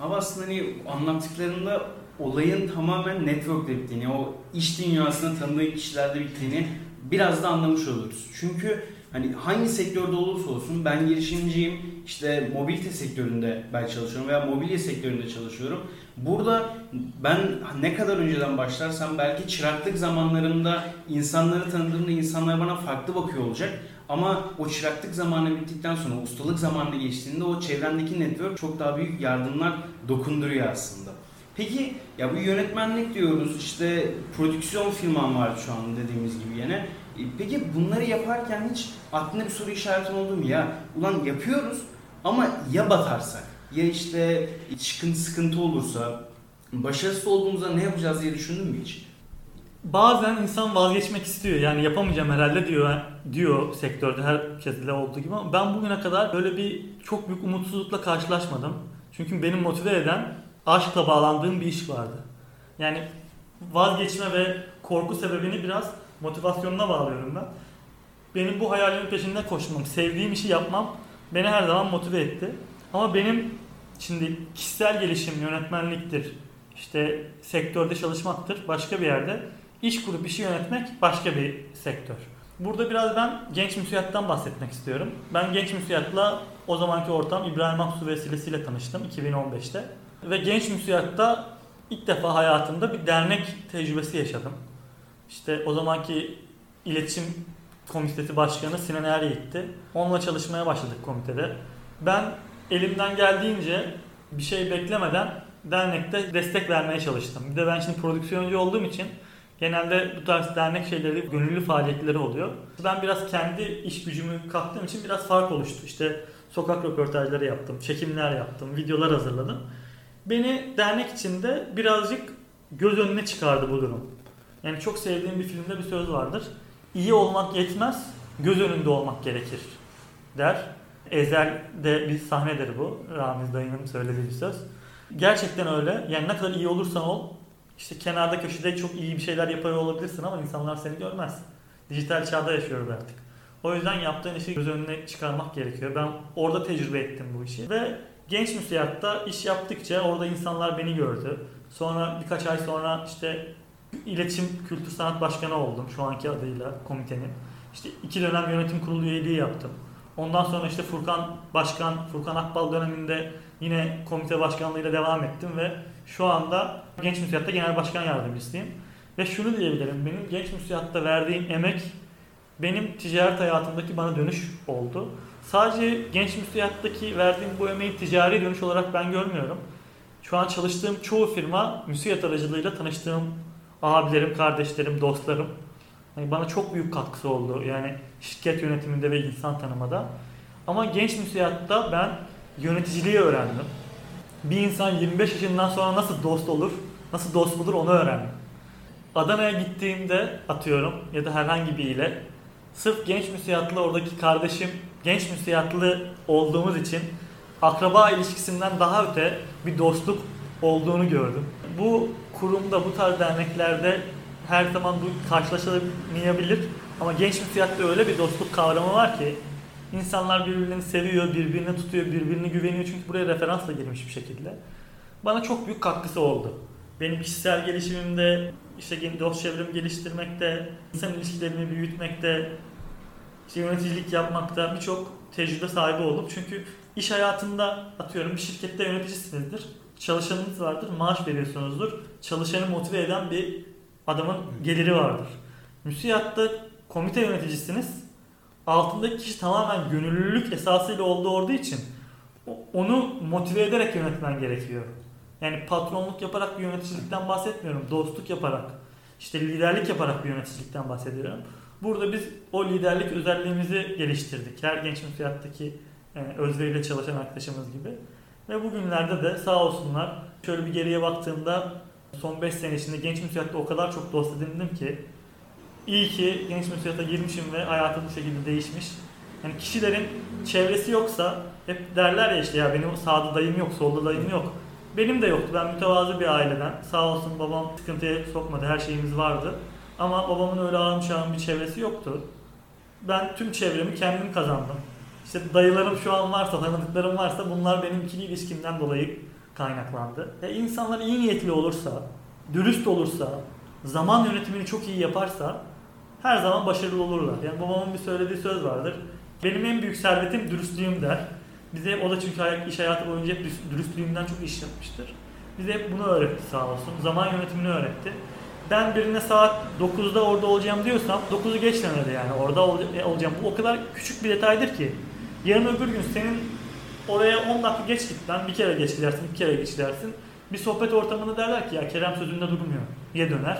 Ama aslında hani anlattıklarında olayın tamamen network bittiğini, o iş dünyasında tanıdığı kişilerde bittiğini biraz da anlamış oluruz. Çünkü hani hangi sektörde olursa olsun ben girişimciyim, işte mobilite sektöründe ben çalışıyorum veya mobilya sektöründe çalışıyorum. Burada ben ne kadar önceden başlarsam belki çıraklık zamanlarında insanları tanıdığımda insanlar bana farklı bakıyor olacak. Ama o çıraklık zamanı bittikten sonra ustalık zamanı geçtiğinde o çevrendeki network çok daha büyük yardımlar dokunduruyor aslında. Peki ya bu yönetmenlik diyoruz işte prodüksiyon firman var şu an dediğimiz gibi yine. E, peki bunları yaparken hiç aklında bir soru işaretin oldu mu ya? Ulan yapıyoruz ama ya batarsak? Ya işte çıkıntı sıkıntı olursa? Başarısız olduğumuzda ne yapacağız diye düşündün mü hiç? Bazen insan vazgeçmek istiyor. Yani yapamayacağım herhalde diyor diyor sektörde herkesle olduğu gibi ama ben bugüne kadar böyle bir çok büyük umutsuzlukla karşılaşmadım. Çünkü benim motive eden aşkla bağlandığım bir iş vardı. Yani vazgeçme ve korku sebebini biraz motivasyonuna bağlıyorum ben. Benim bu hayalimin peşinde koşmam, sevdiğim işi yapmam beni her zaman motive etti. Ama benim şimdi kişisel gelişim, yönetmenliktir, işte sektörde çalışmaktır başka bir yerde. İş kurup işi yönetmek başka bir sektör. Burada biraz ben genç müsiyattan bahsetmek istiyorum. Ben genç müsiyatla o zamanki ortam İbrahim Aksu vesilesiyle tanıştım 2015'te. Ve genç müsiyatta ilk defa hayatımda bir dernek tecrübesi yaşadım. İşte o zamanki iletişim komitesi başkanı Sinan Er gitti. Onunla çalışmaya başladık komitede. Ben elimden geldiğince bir şey beklemeden dernekte destek vermeye çalıştım. Bir de ben şimdi prodüksiyoncu olduğum için genelde bu tarz dernek şeyleri gönüllü faaliyetleri oluyor. Ben biraz kendi iş gücümü kattığım için biraz fark oluştu. İşte sokak röportajları yaptım, çekimler yaptım, videolar hazırladım. Beni dernek içinde birazcık göz önüne çıkardı bu durum. Yani çok sevdiğim bir filmde bir söz vardır. İyi olmak yetmez, göz önünde olmak gerekir der. Ezel'de bir sahnedir bu. Ramiz dayının söylediği bir söz. Gerçekten öyle. Yani ne kadar iyi olursan ol, işte kenarda köşede çok iyi bir şeyler yapıyor olabilirsin ama insanlar seni görmez. Dijital çağda yaşıyoruz artık. O yüzden yaptığın işi göz önüne çıkarmak gerekiyor. Ben orada tecrübe ettim bu işi. Ve genç müsiyatta iş yaptıkça orada insanlar beni gördü. Sonra birkaç ay sonra işte iletişim kültür sanat başkanı oldum şu anki adıyla komitenin. İşte iki dönem yönetim kurulu üyeliği yaptım. Ondan sonra işte Furkan Başkan, Furkan Akbal döneminde yine komite başkanlığıyla devam ettim ve şu anda Genç Müsiyatta Genel Başkan Yardımcısıyım. Ve şunu diyebilirim, benim Genç Müsiyatta verdiğim emek benim ticaret hayatımdaki bana dönüş oldu. Sadece Genç Müsiyattaki verdiğim bu emeği ticari dönüş olarak ben görmüyorum. Şu an çalıştığım çoğu firma müsiyat aracılığıyla tanıştığım abilerim, kardeşlerim, dostlarım. Yani bana çok büyük katkısı oldu. Yani şirket yönetiminde ve insan tanımada. Ama genç müsiyatta ben yöneticiliği öğrendim. Bir insan 25 yaşından sonra nasıl dost olur, nasıl dost bulur onu öğrendim. Adana'ya gittiğimde atıyorum ya da herhangi biriyle sırf genç müsiyatlı oradaki kardeşim genç müsiyatlı olduğumuz için akraba ilişkisinden daha öte bir dostluk olduğunu gördüm. Bu kurumda, bu tarz derneklerde her zaman bu karşılaşılmayabilir. Ama genç müsiyatta öyle bir dostluk kavramı var ki insanlar birbirlerini seviyor, birbirini tutuyor, birbirini güveniyor. Çünkü buraya referansla girmiş bir şekilde. Bana çok büyük katkısı oldu. Benim kişisel gelişimimde, işte dost çevremi geliştirmekte, insan ilişkilerimi büyütmekte, işte yöneticilik yapmakta birçok tecrübe sahibi oldum. Çünkü iş hayatında atıyorum bir şirkette yöneticisinizdir. Çalışanınız vardır, maaş veriyorsunuzdur. Çalışanı motive eden bir adamın geliri vardır. Müsiyatta komite yöneticisiniz. Altındaki kişi tamamen gönüllülük esasıyla olduğu olduğu için onu motive ederek yönetmen gerekiyor. Yani patronluk yaparak bir yöneticilikten bahsetmiyorum. Dostluk yaparak, işte liderlik yaparak bir yöneticilikten bahsediyorum. Burada biz o liderlik özelliğimizi geliştirdik. Her genç müsiyattaki e, özveriyle çalışan arkadaşımız gibi. Ve bugünlerde de sağ olsunlar şöyle bir geriye baktığımda son 5 sene içinde genç müsiyatta o kadar çok dost edindim ki iyi ki genç müsiyata girmişim ve hayatım bu şekilde değişmiş. Yani kişilerin çevresi yoksa hep derler ya işte ya benim sağda dayım yok, solda dayım yok. Benim de yoktu. Ben mütevazı bir aileden. Sağ olsun babam sıkıntıya sokmadı. Her şeyimiz vardı. Ama babamın öyle ağım çağım bir çevresi yoktu. Ben tüm çevremi kendim kazandım. İşte dayılarım şu an varsa, tanıdıklarım varsa bunlar benim ikili ilişkimden dolayı kaynaklandı. E insanlar iyi niyetli olursa, dürüst olursa, zaman yönetimini çok iyi yaparsa her zaman başarılı olurlar. Yani babamın bir söylediği söz vardır. Benim en büyük servetim dürüstlüğüm der. Bize o da çünkü iş hayatı boyunca hep dürüstlüğünden çok iş yapmıştır. Bize hep bunu öğretti sağ olsun. Zaman yönetimini öğretti. Ben birine saat 9'da orada olacağım diyorsam 9'u geç demedi yani orada ol- olacağım. Bu o kadar küçük bir detaydır ki. Yarın öbür gün senin oraya 10 dakika geç git lan bir kere geç gidersin, bir kere geç gidersin. Bir sohbet ortamında derler ki ya Kerem sözünde durmuyor diye döner.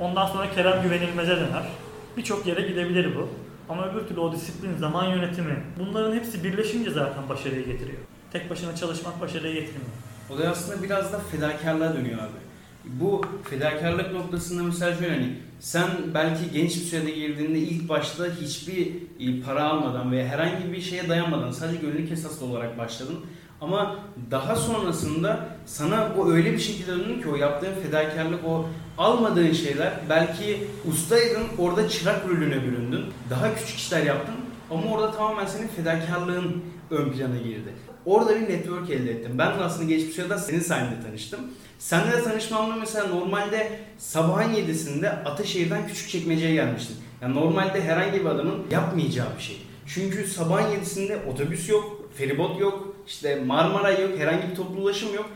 Ondan sonra Kerem güvenilmeze döner. Birçok yere gidebilir bu. Ama öbür türlü o disiplin, zaman yönetimi bunların hepsi birleşince zaten başarıyı getiriyor. Tek başına çalışmak başarıyı getirmiyor. O da aslında biraz da fedakarlığa dönüyor abi. Bu fedakarlık noktasında mesela şöyle hani sen belki genç bir sürede girdiğinde ilk başta hiçbir e, para almadan veya herhangi bir şeye dayanmadan sadece gönüllülük esaslı olarak başladın. Ama daha sonrasında sana bu öyle bir şekilde döndü ki o yaptığın fedakarlık, o almadığın şeyler belki ustaydın orada çırak rolüne büründün. Daha küçük işler yaptın ama orada tamamen senin fedakarlığın ön plana girdi. Orada bir network elde ettim. Ben aslında geçmiş yılda senin sayende tanıştım. Seninle de tanışmamda mesela normalde sabahın yedisinde Ataşehir'den küçük çekmeceye gelmiştim. Yani normalde herhangi bir adamın yapmayacağı bir şey. Çünkü sabahın yedisinde otobüs yok, feribot yok, işte Marmara yok, herhangi bir toplu ulaşım yok.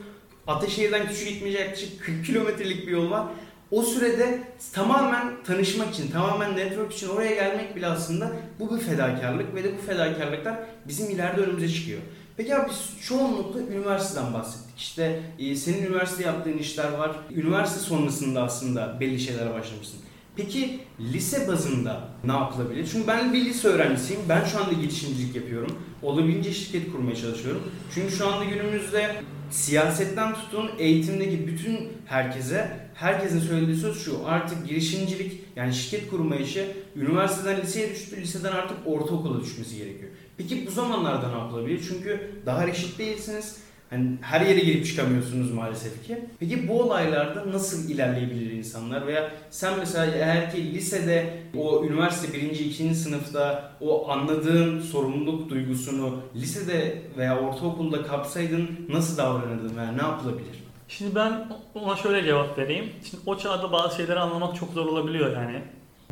Ataşehir'den küçük gitmeyecek yaklaşık 40 kilometrelik bir yol var. O sürede tamamen tanışmak için, tamamen network için oraya gelmek bile aslında bu bir fedakarlık ve de bu fedakarlıklar bizim ileride önümüze çıkıyor. Peki abi biz çoğunlukla üniversiteden bahsettik. İşte e, senin üniversite yaptığın işler var. Üniversite sonrasında aslında belli şeylere başlamışsın. Peki lise bazında ne yapılabilir? Çünkü ben bir lise öğrencisiyim. Ben şu anda girişimcilik yapıyorum. Olabildiğince şirket kurmaya çalışıyorum. Çünkü şu anda günümüzde siyasetten tutun eğitimdeki bütün herkese herkesin söylediği söz şu artık girişimcilik yani şirket kurma işi üniversiteden liseye düştü liseden artık ortaokula düşmesi gerekiyor. Peki bu zamanlarda ne yapılabilir? Çünkü daha reşit değilsiniz. Hani her yere girip çıkamıyorsunuz maalesef ki. Peki bu olaylarda nasıl ilerleyebilir insanlar? Veya sen mesela eğer ki lisede o üniversite birinci, ikinci sınıfta o anladığın sorumluluk duygusunu lisede veya ortaokulda kapsaydın nasıl davranırdın veya ne yapılabilir? Şimdi ben ona şöyle cevap vereyim. Şimdi o çağda bazı şeyleri anlamak çok zor olabiliyor yani.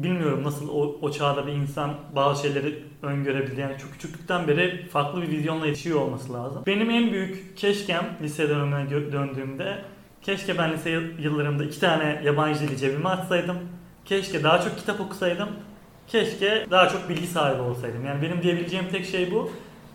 Bilmiyorum nasıl o, o çağda bir insan bazı şeyleri öngörebilir. Yani çok küçüklükten beri farklı bir vizyonla yetişiyor olması lazım. Benim en büyük keşkem lise dönemine döndüğümde keşke ben lise yıl- yıllarımda iki tane yabancı dili cebime atsaydım. Keşke daha çok kitap okusaydım. Keşke daha çok bilgi sahibi olsaydım. Yani benim diyebileceğim tek şey bu.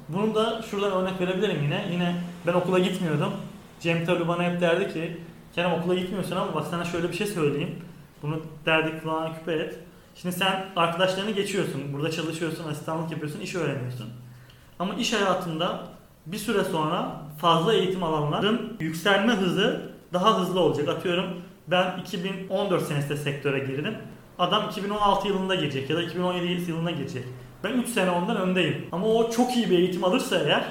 Bunu da şuradan örnek verebilirim yine. Yine ben okula gitmiyordum. Cem tabi bana hep derdi ki Kerem okula gitmiyorsun ama bak sana şöyle bir şey söyleyeyim. Bunu derdi kulağına küpe et. Şimdi sen arkadaşlarını geçiyorsun. Burada çalışıyorsun, asistanlık yapıyorsun, iş öğreniyorsun. Ama iş hayatında bir süre sonra fazla eğitim alanların yükselme hızı daha hızlı olacak. Atıyorum ben 2014 senesinde sektöre girdim. Adam 2016 yılında girecek ya da 2017 yılında girecek. Ben 3 sene ondan öndeyim. Ama o çok iyi bir eğitim alırsa eğer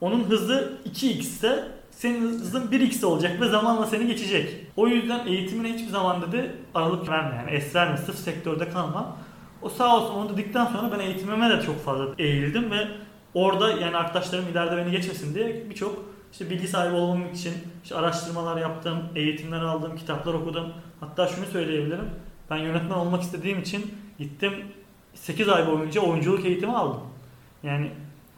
onun hızı 2x ise senin hızın 1x olacak ve zamanla seni geçecek. O yüzden eğitimine hiçbir zaman dedi aralık verme yani es verme sırf sektörde kalma. O sağ olsun onu dedikten sonra ben eğitimime de çok fazla eğildim ve orada yani arkadaşlarım ileride beni geçmesin diye birçok işte bilgi sahibi olmam için işte araştırmalar yaptım, eğitimler aldım, kitaplar okudum. Hatta şunu söyleyebilirim. Ben yönetmen olmak istediğim için gittim 8 ay boyunca oyunculuk eğitimi aldım. Yani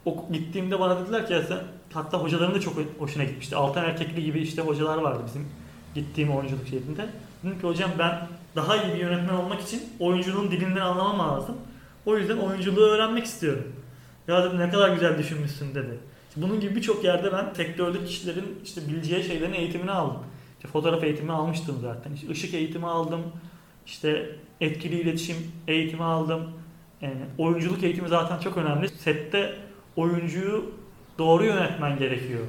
o, gittiğimde bana dediler ki ya sen hatta hocaların da çok hoşuna gitmişti. Altan Erkekli gibi işte hocalar vardı bizim gittiğim oyunculuk şeyinde. Dedim ki hocam ben daha iyi bir yönetmen olmak için oyunculuğun dilinden anlamam lazım. O yüzden oyunculuğu öğrenmek istiyorum. Ya dedim ne kadar güzel düşünmüşsün dedi. Bunun gibi birçok yerde ben sektördeki kişilerin işte bileceği şeylerin eğitimini aldım. İşte fotoğraf eğitimi almıştım zaten. İşte ışık eğitimi aldım. İşte etkili iletişim eğitimi aldım. Yani oyunculuk eğitimi zaten çok önemli. Sette oyuncuyu doğru yönetmen gerekiyor.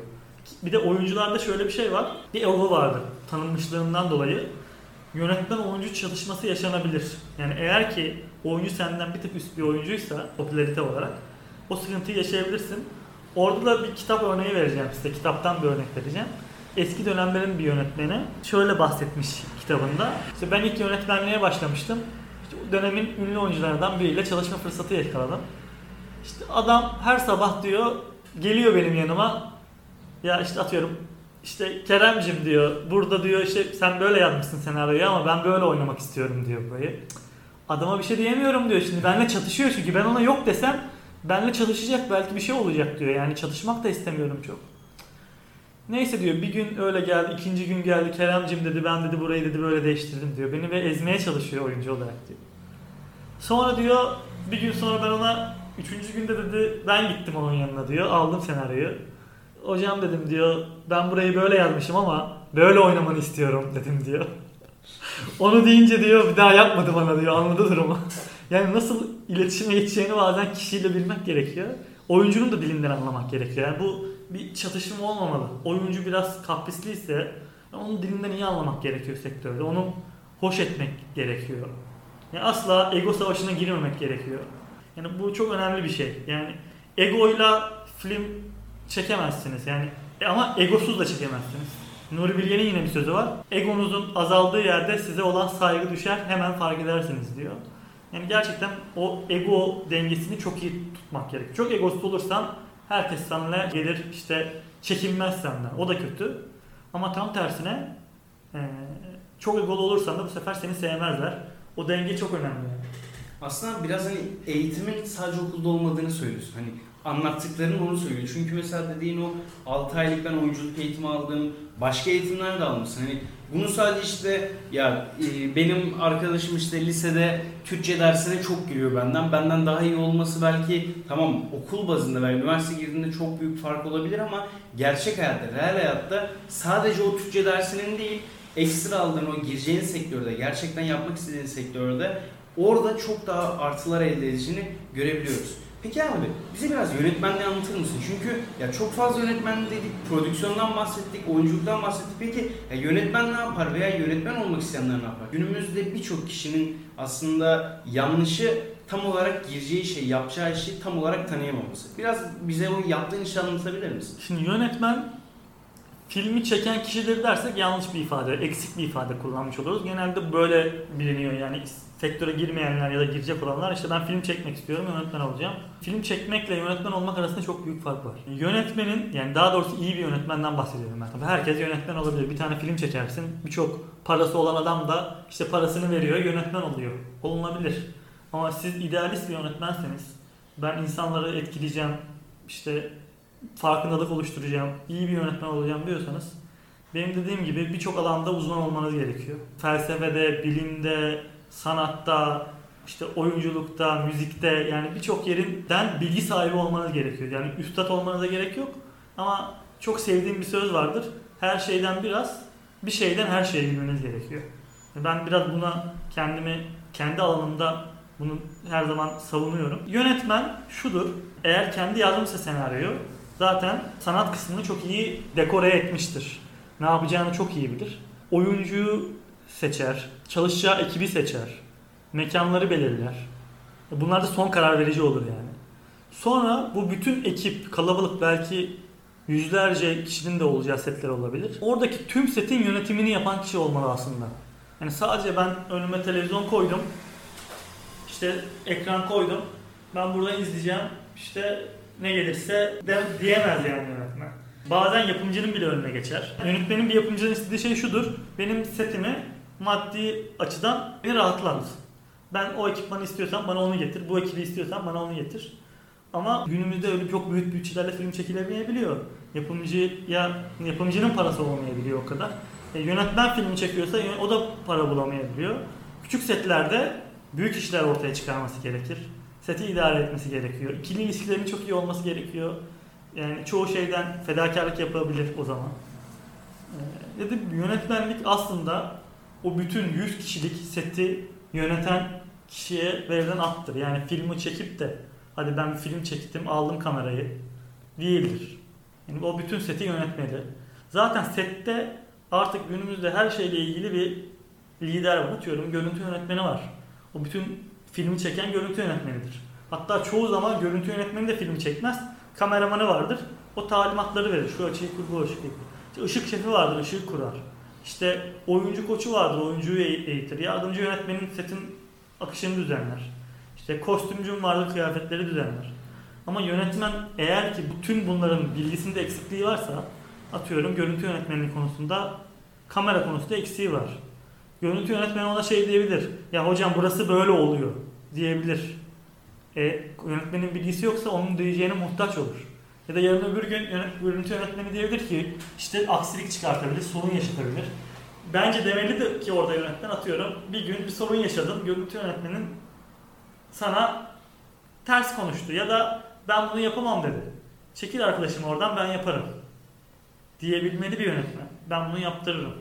Bir de oyuncularda şöyle bir şey var. Bir ego vardır tanınmışlığından dolayı. Yönetmen oyuncu çalışması yaşanabilir. Yani eğer ki oyuncu senden bir tık üst bir oyuncuysa popülarite olarak o sıkıntıyı yaşayabilirsin. Orada da bir kitap örneği vereceğim size. Kitaptan bir örnek vereceğim. Eski dönemlerin bir yönetmeni şöyle bahsetmiş kitabında. İşte ben ilk yönetmenliğe başlamıştım. İşte dönemin ünlü oyuncularından biriyle çalışma fırsatı yakaladım. İşte adam her sabah diyor geliyor benim yanıma. Ya işte atıyorum işte Keremcim diyor burada diyor işte sen böyle yazmışsın senaryoyu ama ben böyle oynamak istiyorum diyor burayı. Adama bir şey diyemiyorum diyor şimdi benle çatışıyor çünkü ben ona yok desem benle çalışacak belki bir şey olacak diyor yani çalışmak da istemiyorum çok. Neyse diyor bir gün öyle geldi ikinci gün geldi Keremcim dedi ben dedi burayı dedi böyle değiştirdim diyor beni ve ezmeye çalışıyor oyuncu olarak diyor. Sonra diyor bir gün sonra ben ona üçüncü günde dedi ben gittim onun yanına diyor aldım senaryoyu. Hocam dedim diyor ben burayı böyle yazmışım ama böyle oynamanı istiyorum dedim diyor. Onu deyince diyor bir daha yapmadı bana diyor anladı durumu. Yani nasıl iletişime geçeceğini bazen kişiyle bilmek gerekiyor. Oyuncunun da dilinden anlamak gerekiyor. Yani bu bir çatışma olmamalı. Oyuncu biraz kaprisliyse onun dilinden iyi anlamak gerekiyor sektörde. Onu hoş etmek gerekiyor. Yani asla ego savaşına girmemek gerekiyor. Yani bu çok önemli bir şey. Yani egoyla film çekemezsiniz. Yani e ama egosuz da çekemezsiniz. Nuri Bilge'nin yine bir sözü var. Egonuzun azaldığı yerde size olan saygı düşer hemen fark edersiniz diyor. Yani gerçekten o ego dengesini çok iyi tutmak gerekiyor. Çok egosuz olursan herkes seninle gelir işte çekinmez senden. O da kötü. Ama tam tersine e, çok egolu olursan da bu sefer seni sevmezler. O denge çok önemli. Aslında biraz hani eğitimin sadece okulda olmadığını söylüyorsun. Hani anlattıkların onu söylüyor. Çünkü mesela dediğin o 6 aylık ben oyunculuk eğitimi aldım. Başka eğitimler de almışsın. Hani bunu sadece işte ya e, benim arkadaşım işte lisede Türkçe dersine çok giriyor benden. Benden daha iyi olması belki tamam okul bazında ve üniversite girdiğinde çok büyük fark olabilir ama gerçek hayatta, real hayatta sadece o Türkçe dersinin değil ekstra aldığın o gireceğin sektörde, gerçekten yapmak istediğin sektörde orada çok daha artılar elde edeceğini görebiliyoruz. Peki abi bize biraz yönetmenliği anlatır mısın? Çünkü ya çok fazla yönetmen dedik, prodüksiyondan bahsettik, oyunculuktan bahsettik. Peki ya yönetmen ne yapar veya yönetmen olmak isteyenler ne yapar? Günümüzde birçok kişinin aslında yanlışı tam olarak gireceği şey, yapacağı işi tam olarak tanıyamaması. Biraz bize o yaptığın işi anlatabilir misin? Şimdi yönetmen filmi çeken kişidir dersek yanlış bir ifade, eksik bir ifade kullanmış oluruz. Genelde böyle biliniyor yani sektöre girmeyenler ya da girecek olanlar işte ben film çekmek istiyorum, yönetmen olacağım. Film çekmekle yönetmen olmak arasında çok büyük fark var. Yönetmenin, yani daha doğrusu iyi bir yönetmenden bahsediyorum ben. Tabii herkes yönetmen olabilir. Bir tane film çekersin, birçok parası olan adam da işte parasını veriyor, yönetmen oluyor. Olunabilir. Ama siz idealist bir yönetmenseniz, ben insanları etkileyeceğim, işte farkındalık oluşturacağım, iyi bir yönetmen olacağım diyorsanız benim dediğim gibi birçok alanda uzman olmanız gerekiyor. Felsefede, bilimde, sanatta, işte oyunculukta, müzikte yani birçok yerinden bilgi sahibi olmanız gerekiyor. Yani üstad olmanıza gerek yok ama çok sevdiğim bir söz vardır. Her şeyden biraz, bir şeyden her şeyi bilmeniz gerekiyor. Ben biraz buna kendimi, kendi alanımda bunu her zaman savunuyorum. Yönetmen şudur, eğer kendi yazmışsa senaryoyu zaten sanat kısmını çok iyi dekore etmiştir. Ne yapacağını çok iyi bilir. Oyuncuyu seçer, çalışacağı ekibi seçer, mekanları belirler. Bunlar da son karar verici olur yani. Sonra bu bütün ekip, kalabalık belki yüzlerce kişinin de olacağı setler olabilir. Oradaki tüm setin yönetimini yapan kişi olmalı aslında. Yani sadece ben önüme televizyon koydum, işte ekran koydum, ben buradan izleyeceğim, işte ne gelirse de, diyemez yani yönetmen. Bazen yapımcının bile önüne geçer. Yönetmenin bir yapımcının istediği şey şudur. Benim setimi maddi açıdan bir rahatlat. Ben o ekipmanı istiyorsam bana onu getir. Bu ekibi istiyorsam bana onu getir. Ama günümüzde öyle çok büyük bütçelerle film çekilemeyebiliyor. Yapımcıya, yapımcının parası olmayabiliyor o kadar. E, yönetmen filmi çekiyorsa o da para bulamayabiliyor. Küçük setlerde büyük işler ortaya çıkarması gerekir. Seti idare etmesi gerekiyor. İkili ilişkilerin çok iyi olması gerekiyor. Yani çoğu şeyden fedakarlık yapabilir o zaman. Ya da yönetmenlik aslında o bütün 100 kişilik seti yöneten kişiye verilen attır. Yani filmi çekip de hadi ben bir film çektim aldım kamerayı değildir. Yani o bütün seti yönetmeli. Zaten sette artık günümüzde her şeyle ilgili bir lider var. Atıyorum görüntü yönetmeni var. O bütün filmi çeken görüntü yönetmenidir. Hatta çoğu zaman görüntü yönetmeni de filmi çekmez. Kameramanı vardır. O talimatları verir. Şu açıyı kur, bu açıyı kur. İşte şefi vardır, ışığı kurar. İşte oyuncu koçu vardır, oyuncuyu eğitir. Yardımcı yönetmenin setin akışını düzenler. İşte kostümcüm vardır, kıyafetleri düzenler. Ama yönetmen eğer ki bütün bunların bilgisinde eksikliği varsa atıyorum görüntü yönetmenliği konusunda kamera konusunda eksiği var. Görüntü yönetmeni ona şey diyebilir. Ya hocam burası böyle oluyor diyebilir. E, yönetmenin bilgisi yoksa onun diyeceğine muhtaç olur. Ya da yarın öbür gün görüntü yönetmeni diyebilir ki işte aksilik çıkartabilir, sorun yaşatabilir. Bence demeli de ki orada yönetmen atıyorum bir gün bir sorun yaşadın görüntü yönetmenin sana ters konuştu ya da ben bunu yapamam dedi. Çekil arkadaşım oradan ben yaparım. Diyebilmeli bir yönetmen. Ben bunu yaptırırım.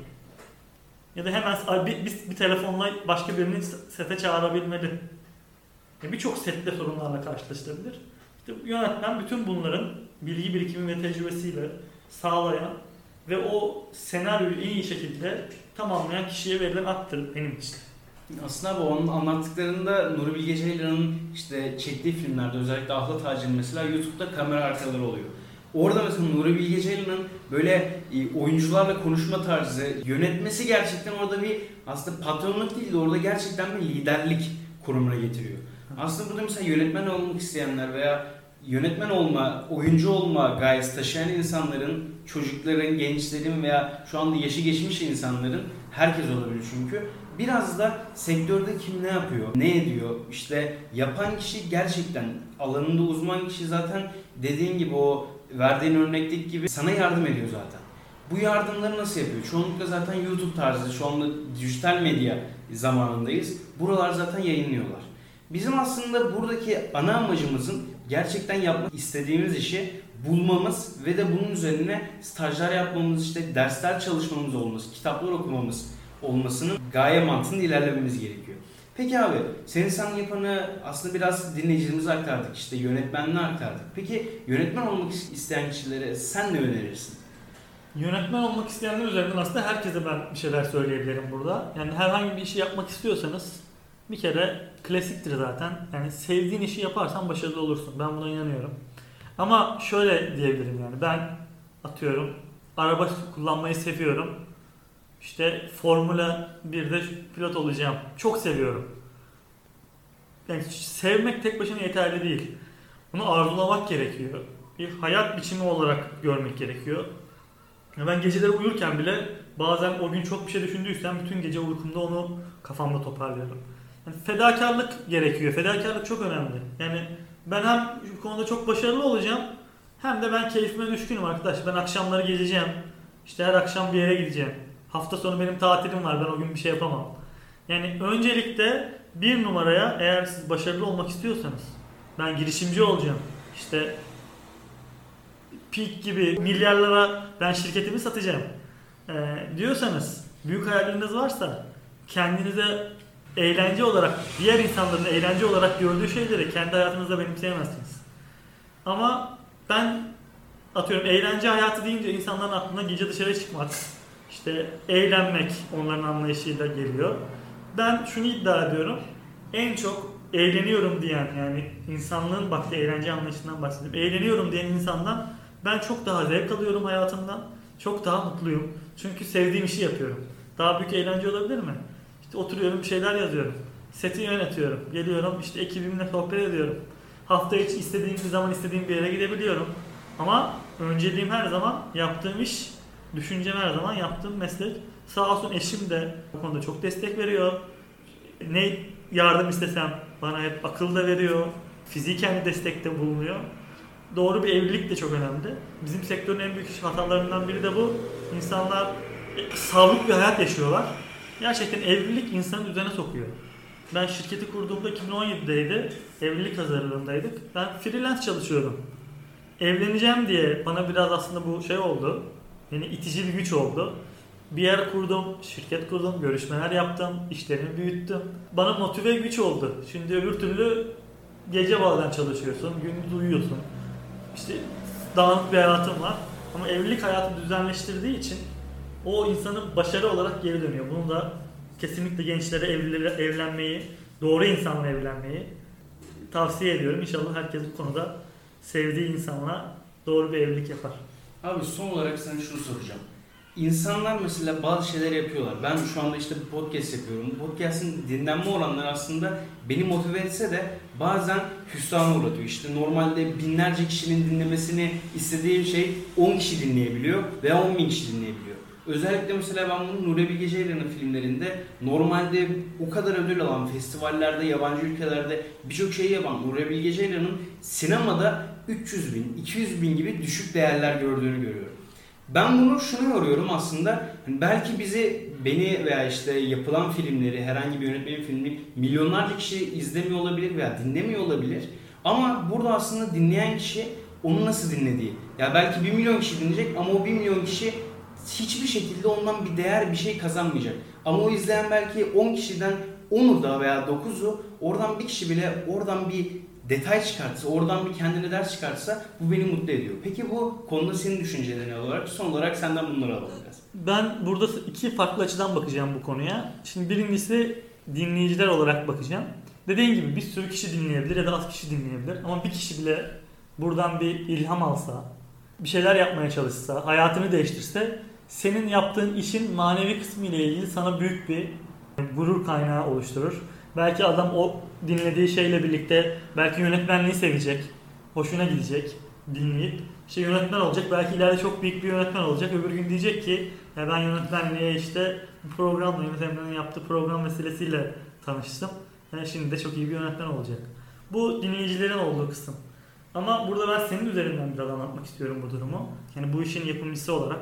Ya da hemen bir, bir, bir telefonla başka birini sete çağırabilmeli. Birçok sette sorunlarla karşılaşılabilir. İşte yönetmen bütün bunların bilgi birikimi ve tecrübesiyle sağlayan ve o senaryoyu en iyi şekilde tamamlayan kişiye verilen attır benim için. Aslında bu onun anlattıklarında Nuri Bilge Ceylan'ın işte çektiği filmlerde özellikle Ahlat Ağacı'nın mesela YouTube'da kamera arkaları oluyor. Orada mesela Nuri Bilge Ceylan'ın böyle e, oyuncularla konuşma tarzı, yönetmesi gerçekten orada bir aslında patronluk değil de orada gerçekten bir liderlik konumuna getiriyor. Aslında burada mesela yönetmen olmak isteyenler veya yönetmen olma, oyuncu olma gayesi taşıyan insanların, çocukların, gençlerin veya şu anda yaşı geçmiş insanların herkes olabilir çünkü. Biraz da sektörde kim ne yapıyor, ne ediyor, işte yapan kişi gerçekten alanında uzman kişi zaten dediğin gibi o verdiğin örnekteki gibi sana yardım ediyor zaten. Bu yardımları nasıl yapıyor? Çoğunlukla zaten YouTube tarzı, şu anda dijital medya zamanındayız. Buralar zaten yayınlıyorlar. Bizim aslında buradaki ana amacımızın gerçekten yapmak istediğimiz işi bulmamız ve de bunun üzerine stajlar yapmamız, işte dersler çalışmamız olması, kitaplar okumamız olmasının gaye mantığında ilerlememiz gerekiyor. Peki abi, senin sen yapanı aslında biraz dinleyicilerimize aktardık, işte yönetmenliğe aktardık. Peki yönetmen olmak isteyen kişilere sen ne önerirsin? Yönetmen olmak isteyenler üzerinden aslında herkese ben bir şeyler söyleyebilirim burada. Yani herhangi bir işi yapmak istiyorsanız bir kere klasiktir zaten. Yani sevdiğin işi yaparsan başarılı olursun. Ben buna inanıyorum. Ama şöyle diyebilirim yani ben atıyorum araba kullanmayı seviyorum. İşte Formula 1'de pilot olacağım. Çok seviyorum. Yani sevmek tek başına yeterli değil. Bunu arzulamak gerekiyor. Bir hayat biçimi olarak görmek gerekiyor. Ben geceleri uyurken bile bazen o gün çok bir şey düşündüysem bütün gece uykumda onu kafamda toparlıyorum. Yani fedakarlık gerekiyor. Fedakarlık çok önemli. Yani ben hem şu konuda çok başarılı olacağım hem de ben keyfime düşkünüm arkadaş. Ben akşamları gezeceğim. İşte her akşam bir yere gideceğim. Hafta sonu benim tatilim var. Ben o gün bir şey yapamam. Yani öncelikle bir numaraya eğer siz başarılı olmak istiyorsanız ben girişimci olacağım. İşte Peak gibi milyarlara ben şirketimi satacağım ee, diyorsanız büyük hayalleriniz varsa kendinize eğlence olarak diğer insanların eğlence olarak gördüğü şeyleri kendi hayatınızda benimseyemezsiniz. Ama ben atıyorum eğlence hayatı deyince insanların aklına gece dışarı çıkmak, işte eğlenmek onların anlayışıyla geliyor. Ben şunu iddia ediyorum. En çok eğleniyorum diyen yani insanlığın baktığı eğlence anlayışından bahsedeyim. Eğleniyorum diyen insandan ben çok daha zevk alıyorum hayatımdan. Çok daha mutluyum. Çünkü sevdiğim işi yapıyorum. Daha büyük eğlence olabilir mi? İşte oturuyorum bir şeyler yazıyorum. Seti yönetiyorum. Geliyorum işte ekibimle sohbet ediyorum. Hafta içi istediğim bir zaman istediğim bir yere gidebiliyorum. Ama önceliğim her zaman yaptığım iş, düşüncem her zaman yaptığım meslek. Sağ olsun eşim de bu konuda çok destek veriyor. Ne yardım istesem bana hep akıl da veriyor. Fiziken de destekte bulunuyor. Doğru bir evlilik de çok önemli. Bizim sektörün en büyük hatalarından biri de bu. İnsanlar e, sağlıklı bir hayat yaşıyorlar. Gerçekten evlilik insanı düzene sokuyor. Ben şirketi kurduğumda 2017'deydi. Evlilik hazırlığındaydık. Ben freelance çalışıyorum. Evleneceğim diye bana biraz aslında bu şey oldu. Yani itici bir güç oldu. Bir yer kurdum, şirket kurdum, görüşmeler yaptım, işlerimi büyüttüm. Bana motive güç oldu. Şimdi öbür türlü gece bazen çalışıyorsun, gündüz uyuyorsun. İşte dağınık bir hayatım var. Ama evlilik hayatı düzenleştirdiği için o insanın başarı olarak geri dönüyor. Bunu da kesinlikle gençlere evli, evlenmeyi, doğru insanla evlenmeyi tavsiye ediyorum. İnşallah herkes bu konuda sevdiği insanla doğru bir evlilik yapar. Abi son olarak sana şunu soracağım. İnsanlar mesela bazı şeyler yapıyorlar. Ben şu anda işte bir podcast yapıyorum. Podcast'in dinlenme oranları aslında beni motive etse de bazen hüsrana uğratıyor. İşte normalde binlerce kişinin dinlemesini istediğim şey 10 kişi dinleyebiliyor veya 10 bin kişi dinleyebiliyor. Özellikle mesela ben bunu Nuri Bilge Ceylan'ın filmlerinde normalde o kadar ödül alan festivallerde, yabancı ülkelerde birçok şey yapan Nuri Bilge Ceylan'ın sinemada 300 bin, 200 bin gibi düşük değerler gördüğünü görüyorum. Ben bunu şunu yoruyorum aslında. Hani belki bizi, beni veya işte yapılan filmleri, herhangi bir yönetmenin filmini milyonlarca kişi izlemiyor olabilir veya dinlemiyor olabilir. Ama burada aslında dinleyen kişi onu nasıl dinlediği. Ya belki 1 milyon kişi dinleyecek ama o 1 milyon kişi hiçbir şekilde ondan bir değer, bir şey kazanmayacak. Ama o izleyen belki 10 kişiden 10'u da veya 9'u oradan bir kişi bile oradan bir detay çıkartsa, oradan bir kendine ders çıkartsa bu beni mutlu ediyor. Peki bu konuda senin düşüncelerin olarak son olarak senden bunları alalım biraz. Ben burada iki farklı açıdan bakacağım bu konuya. Şimdi birincisi dinleyiciler olarak bakacağım. Dediğim gibi bir sürü kişi dinleyebilir ya da az kişi dinleyebilir. Ama bir kişi bile buradan bir ilham alsa, bir şeyler yapmaya çalışsa, hayatını değiştirse senin yaptığın işin manevi kısmı ile ilgili sana büyük bir gurur kaynağı oluşturur. Belki adam o dinlediği şeyle birlikte belki yönetmenliği sevecek, hoşuna gidecek, dinleyip işte yönetmen olacak. Belki ileride çok büyük bir yönetmen olacak. Öbür gün diyecek ki ya ben yönetmenliğe işte bu programla yönetmenin yaptığı program vesilesiyle tanıştım. Yani şimdi de çok iyi bir yönetmen olacak. Bu dinleyicilerin olduğu kısım. Ama burada ben senin üzerinden biraz anlatmak istiyorum bu durumu. Yani bu işin yapımcısı olarak.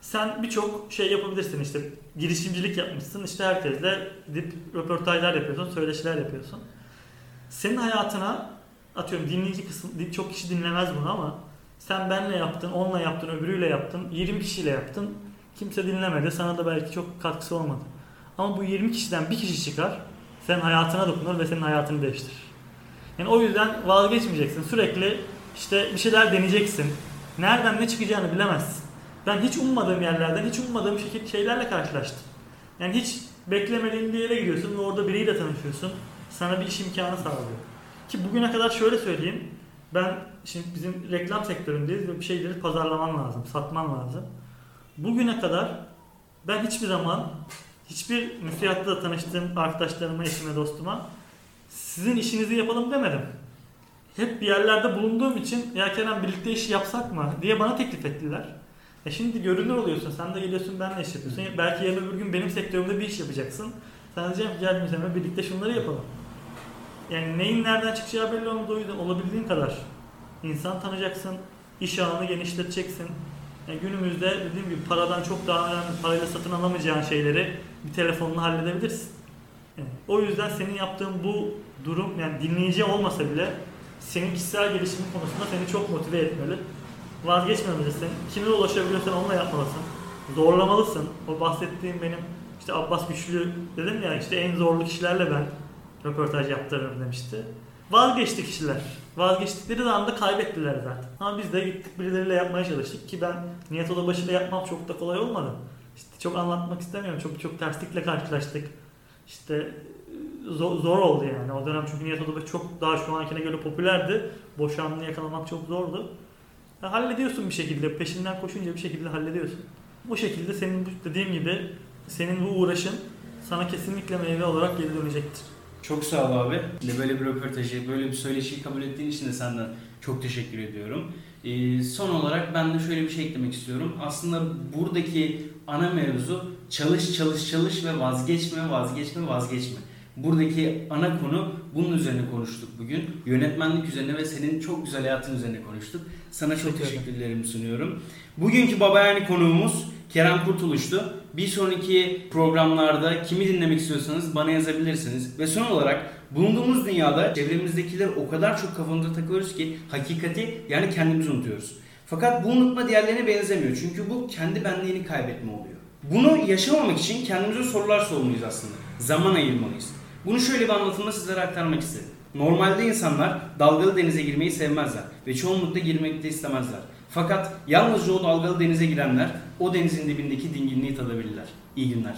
Sen birçok şey yapabilirsin işte girişimcilik yapmışsın işte herkesle gidip röportajlar yapıyorsun, söyleşiler yapıyorsun. Senin hayatına atıyorum dinleyici kısmı çok kişi dinlemez bunu ama sen benle yaptın, onunla yaptın, öbürüyle yaptın, 20 kişiyle yaptın. Kimse dinlemedi. Sana da belki çok katkısı olmadı. Ama bu 20 kişiden bir kişi çıkar. Senin hayatına dokunur ve senin hayatını değiştirir. Yani o yüzden vazgeçmeyeceksin. Sürekli işte bir şeyler deneyeceksin. Nereden ne çıkacağını bilemezsin. Ben hiç ummadığım yerlerden, hiç ummadığım şekil şeylerle karşılaştım. Yani hiç beklemediğin bir yere gidiyorsun ve orada biriyle tanışıyorsun. Sana bir iş imkanı sağlıyor. Ki bugüne kadar şöyle söyleyeyim. Ben şimdi bizim reklam sektöründeyiz ve bir şeyleri pazarlaman lazım, satman lazım. Bugüne kadar ben hiçbir zaman hiçbir müsiyatta da tanıştığım arkadaşlarıma, eşime, dostuma sizin işinizi yapalım demedim. Hep bir yerlerde bulunduğum için ya Kerem birlikte iş yapsak mı diye bana teklif ettiler. E şimdi görünür oluyorsun. Sen de geliyorsun benle iş yapıyorsun. Belki yarın öbür gün benim sektörümde bir iş yapacaksın. Sen diyeceğim ki gel Müzem'e birlikte şunları yapalım. Yani neyin nereden çıkacağı belli olmadı o yüzden olabildiğin kadar insan tanıyacaksın. iş alanını genişleteceksin. Yani günümüzde dediğim gibi paradan çok daha önemli parayla satın alamayacağın şeyleri bir telefonla halledebilirsin. Yani o yüzden senin yaptığın bu durum yani dinleyici olmasa bile senin kişisel gelişimin konusunda seni çok motive etmeli. Vazgeçmemelisin. Kime ulaşabiliyorsan onunla yapmalısın. Zorlamalısın. O bahsettiğim benim işte Abbas Güçlü dedim ya işte en zorlu kişilerle ben röportaj yaptırırım demişti. Vazgeçti kişiler. Vazgeçtikleri anda kaybettiler zaten. Ama biz de gittik birileriyle yapmaya çalıştık ki ben Nihat Odabaşı'yla yapmam çok da kolay olmadı. İşte çok anlatmak istemiyorum. Çok çok terslikle karşılaştık. İşte zor, zor oldu yani. O dönem çünkü Nihat Odabaşı çok daha şu ankine göre popülerdi. Boşanmayı yakalamak çok zordu. Hallediyorsun bir şekilde. Peşinden koşunca bir şekilde hallediyorsun. Bu şekilde senin bu dediğim gibi senin bu uğraşın sana kesinlikle meyve olarak geri dönecektir. Çok sağ ol abi. Böyle bir röportajı, böyle bir söyleşiyi kabul ettiğin için de senden çok teşekkür ediyorum. Ee, son olarak ben de şöyle bir şey eklemek istiyorum. Aslında buradaki ana mevzu çalış çalış çalış ve vazgeçme vazgeçme vazgeçme. Buradaki ana konu bunun üzerine konuştuk bugün. Yönetmenlik üzerine ve senin çok güzel hayatın üzerine konuştuk. Sana çok teşekkürlerimi sunuyorum. Bugünkü Baba Yani konuğumuz Kerem Kurtuluş'tu. Bir sonraki programlarda kimi dinlemek istiyorsanız bana yazabilirsiniz. Ve son olarak bulunduğumuz dünyada çevremizdekiler o kadar çok kafamıza takıyoruz ki hakikati yani kendimizi unutuyoruz. Fakat bu unutma diğerlerine benzemiyor. Çünkü bu kendi benliğini kaybetme oluyor. Bunu yaşamamak için kendimize sorular sormalıyız aslında. Zaman ayırmalıyız. Bunu şöyle bir anlatımda sizlere aktarmak istedim. Normalde insanlar dalgalı denize girmeyi sevmezler ve çoğunlukla girmek de istemezler. Fakat yalnızca o dalgalı denize girenler o denizin dibindeki dinginliği tadabilirler. İyi günler.